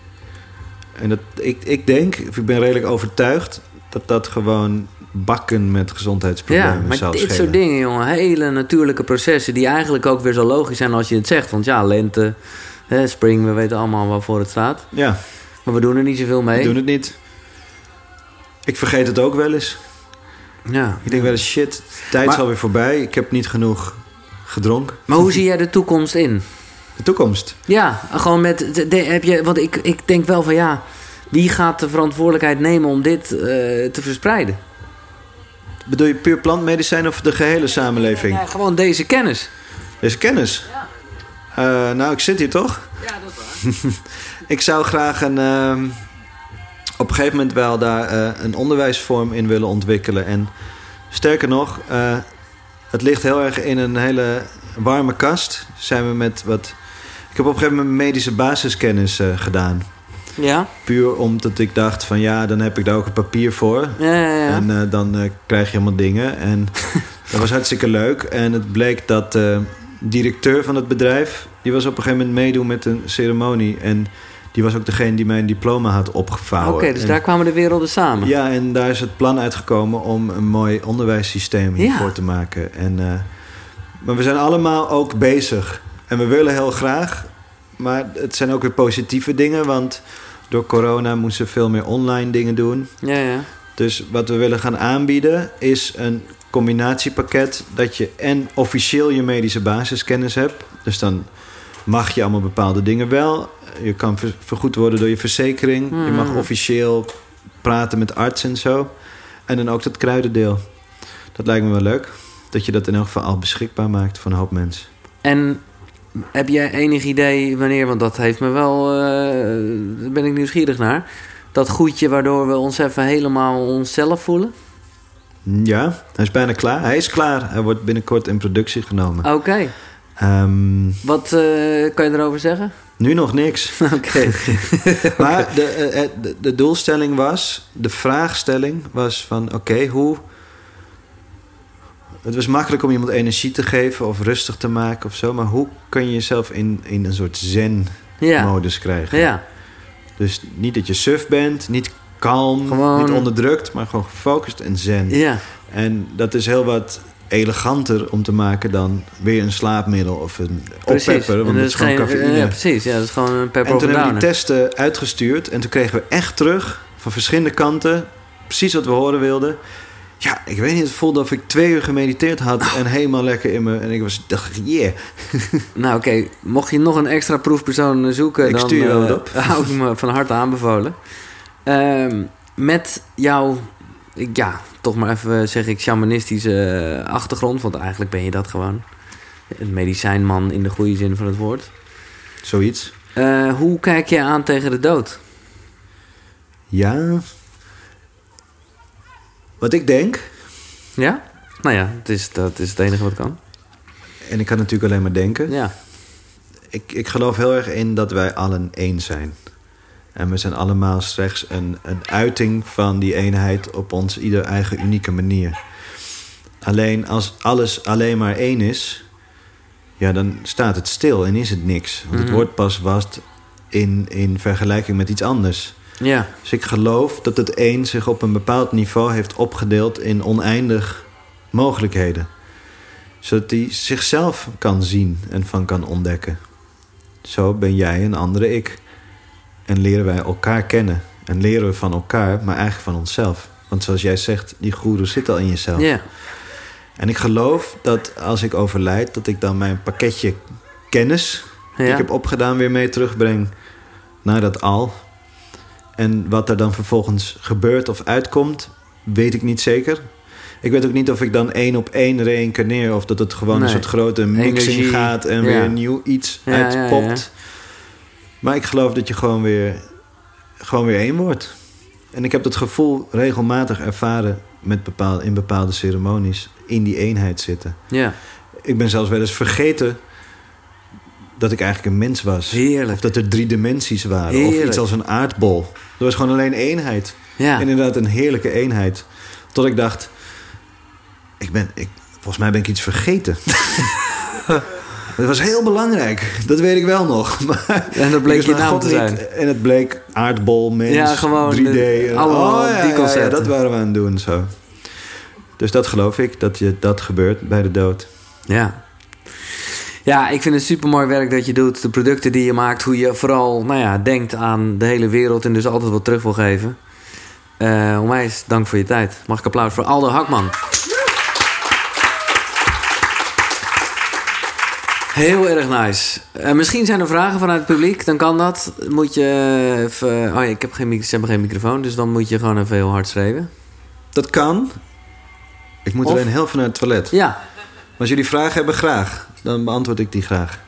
En dat, ik, ik denk, ik ben redelijk overtuigd, dat dat gewoon bakken met gezondheidsproblemen Ja, maar zou dit schelen. soort dingen, jongen. Hele natuurlijke processen die eigenlijk ook weer zo logisch zijn als je het zegt. Want ja, lente, hè, spring, we weten allemaal waarvoor het staat. Ja, Maar we doen er niet zoveel mee. we doen het niet. Ik vergeet het ook wel eens. Ja. Ik denk wel eens, shit, de tijd Maar- is alweer voorbij. Ik heb niet genoeg gedronken. Maar hoe zie jij de toekomst in? De toekomst. Ja, gewoon met. de- de- heb je, want ik, ik denk wel van ja. Wie gaat de verantwoordelijkheid nemen om dit eh, te verspreiden? Bedoel je puur plantmedicijn of de gehele samenleving? Ja, gewoon deze kennis. Deze kennis. Eh, nou, ik zit hier toch? Ja, dat is waar. Ik zou graag een, ehm, op een gegeven moment wel daar eh, een onderwijsvorm in willen ontwikkelen. En sterker nog, eh, het ligt heel erg in een hele warme kast. Zijn we met wat. Ik heb op een gegeven moment medische basiskennis gedaan. Ja? Puur omdat ik dacht van ja, dan heb ik daar ook een papier voor. Ja, ja, ja. En eh, dan eh, krijg je helemaal dingen. En dat was hartstikke leuk. En het bleek dat de directeur van het bedrijf... die was op een gegeven moment meedoen met een ceremonie. En die was ook degene die mijn diploma had opgevouwen. Oké, dus En- daar kwamen de werelden samen. Ja, en daar is het plan uitgekomen om een mooi onderwijssysteem Ja. hiervoor te maken. En, eh, maar we zijn allemaal ook bezig. En we willen heel graag. Maar het zijn ook weer positieve dingen. Want door corona moesten we veel meer online dingen doen. Ja, ja. Dus wat we willen gaan aanbieden is een combinatiepakket dat je en officieel je medische basiskennis hebt. Dus dan mag je allemaal bepaalde dingen wel. Je kan ver- vergoed worden door je verzekering. Je mag Mhm. officieel praten met arts en zo. En dan ook dat kruidendeel. Dat lijkt me wel leuk. Dat je dat in elk geval al beschikbaar maakt voor een hoop mensen. En heb jij enig idee wanneer, want dat heeft me wel, eh, daar ben ik nieuwsgierig naar. Dat goedje waardoor we ons even helemaal onszelf voelen? Ja, hij is bijna klaar. Hij is klaar. Hij wordt binnenkort in productie genomen. Oké. Ehm, Wat eh, kan je erover zeggen? nu nog niks. Oké. Maar de, eh, de, de doelstelling was, de vraagstelling was van oké, hoe. Het was makkelijk om iemand energie te geven of rustig te maken of zo, maar hoe kun je jezelf in, in een soort zen-modus Ja. krijgen? Ja. Dus niet dat je suf bent, niet kalm, Gewoon- niet onderdrukt, maar gewoon gefocust en zen. Ja. En dat is heel wat eleganter om te maken dan weer een slaapmiddel of een Precies. oppepper, En want dat is gewoon geen- cafeïne. Ja, precies. Ja, dat is gewoon een pepper En toen hebben we die testen uitgestuurd. En toen kregen we echt terug van verschillende kanten. Precies wat we horen wilden. Ja, ik weet niet, het voelde of ik twee uur gemediteerd had. En helemaal lekker in me. En ik was, dacht, yeah. Nou oké, mocht je nog een extra proefpersoon eh, zoeken... Ik dan stuur je eh, wat op. hou ik me van harte aanbevolen. Ehm, met jouw, ja, toch maar even zeg ik, shamanistische eh, achtergrond... want eigenlijk ben je dat gewoon. Een medicijnman in de goede zin van het woord. Zoiets. Eh, hoe kijk je aan tegen de dood? Ja. Wat ik denk, Ja? Nou ja, het is, dat is het enige wat kan. en ik kan natuurlijk alleen maar denken. Ja. Ik, ik geloof heel erg in dat wij allen één zijn. En we zijn allemaal slechts een, een uiting van die eenheid op ons ieder eigen unieke manier. Alleen als alles alleen maar één is, ja, dan staat het stil en is het niks. Want het Mhm. wordt pas wat in, in vergelijking met iets anders. Ja. Dus ik geloof dat het één zich op een bepaald niveau heeft opgedeeld in oneindig mogelijkheden. Zodat hij zichzelf kan zien en van kan ontdekken. Zo ben jij een andere ik. En leren wij elkaar kennen. En leren we van elkaar, maar eigenlijk van onszelf. Want zoals jij zegt, die goeroe zit al in jezelf. Ja. En ik geloof dat als ik overlijd, dat ik dan mijn pakketje kennis... die ik heb opgedaan weer mee terugbreng naar dat al. En wat er dan vervolgens gebeurt of uitkomt, weet ik niet zeker. Ik weet ook niet of ik dan één op één reïncarneer... of dat het gewoon Nee. een soort grote mixing Energie, gaat... en ja. weer nieuw iets Ja, uitpopt. ja. Maar ik geloof dat je gewoon weer, gewoon weer één wordt. En ik heb dat gevoel regelmatig ervaren met bepaal, in bepaalde ceremonies... in die eenheid zitten. ja. Ik ben zelfs wel eens vergeten dat ik eigenlijk een mens was. Heerlijk. Of dat er drie dimensies waren. Of iets als een aardbol. Er was gewoon alleen eenheid. Ja. Inderdaad, een heerlijke eenheid. Tot ik dacht... Ik ben, ik, volgens mij ben ik iets vergeten. Het was heel belangrijk. Dat weet ik wel nog. Maar En dat bleek je naam te niet. zijn. En het bleek aardbol, mens, Ja, gewoon 3D. de- en- allemaal oh, ja, die ja, concepten. dat waren we aan het doen zo. Dus dat geloof ik, dat je, dat gebeurt bij de dood. Ja. Ja, ik vind het super mooi werk dat je doet. De producten die je maakt. Hoe je vooral nou ja, denkt aan de hele wereld. En dus altijd wat terug wil geven. Eh onwijs dank voor je tijd. Mag ik applaus voor Aldo Hakman. Heel erg nice. Eh, misschien zijn er vragen vanuit het publiek. Dan kan dat. Moet je even... Oh ja, ik heb geen, ze hebben geen microfoon. Dus dan moet je gewoon even heel hard schreeuwen. Dat kan. Ik moet Of- alleen heel veel naar het toilet. Ja. Als jullie vragen hebben, graag. Dan beantwoord ik die graag.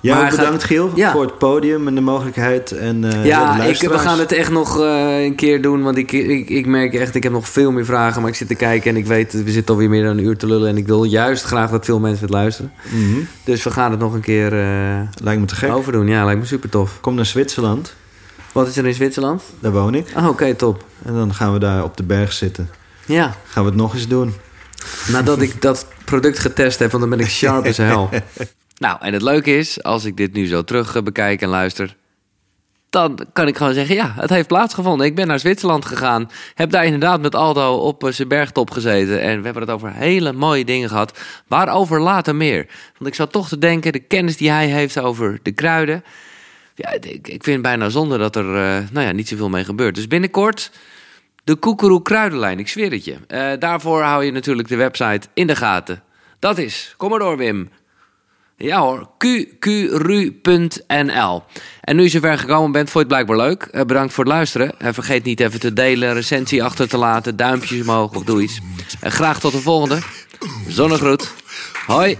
Ja, bedankt gaat- Giel Ja. voor het podium en de mogelijkheid. En, de Ja, ik, we gaan het echt nog eh, een keer doen. Want ik, ik, ik merk echt, ik heb nog veel meer vragen. Maar ik zit te kijken en ik weet, we zitten alweer meer dan een uur te lullen. En ik wil juist graag dat veel mensen het luisteren. Mhm. Dus we gaan het nog een keer eh Lijkt me te gek. overdoen. Ja, lijkt me super tof. Kom naar Zwitserland. Wat is er in Zwitserland? Daar woon ik. Oh, oké, top. En dan gaan we daar op de berg zitten. Ja, Gaan we het nog eens doen. Nadat ik dat product getest heb, want dan ben ik sharp as hell. Nou, en het leuke is, als ik dit nu zo terug eh, bekijk en luister... dan kan ik gewoon zeggen, ja, het heeft plaatsgevonden. Ik ben naar Zwitserland gegaan. Heb daar inderdaad met Aldo op eh, zijn bergtop gezeten. En we hebben het over hele mooie dingen gehad. Waarover later meer. Want ik zat toch te denken, de kennis die hij heeft over de kruiden... Ja, ik, vind bijna zonde dat er eh, nou ja, niet zoveel mee gebeurt. Dus binnenkort de Koekeroe Kruidenlijn, ik zweer het je. Eh, daarvoor hou je natuurlijk de website in de gaten. Dat is, kom maar door Wim, ja hoor, qqru.nl. En nu je zover gekomen bent, vond je het blijkbaar leuk. Eh, bedankt voor het luisteren. En vergeet niet even te delen, recensie achter te laten, duimpjes omhoog of doe iets. En graag tot de volgende. Zonnegroet. Hoi.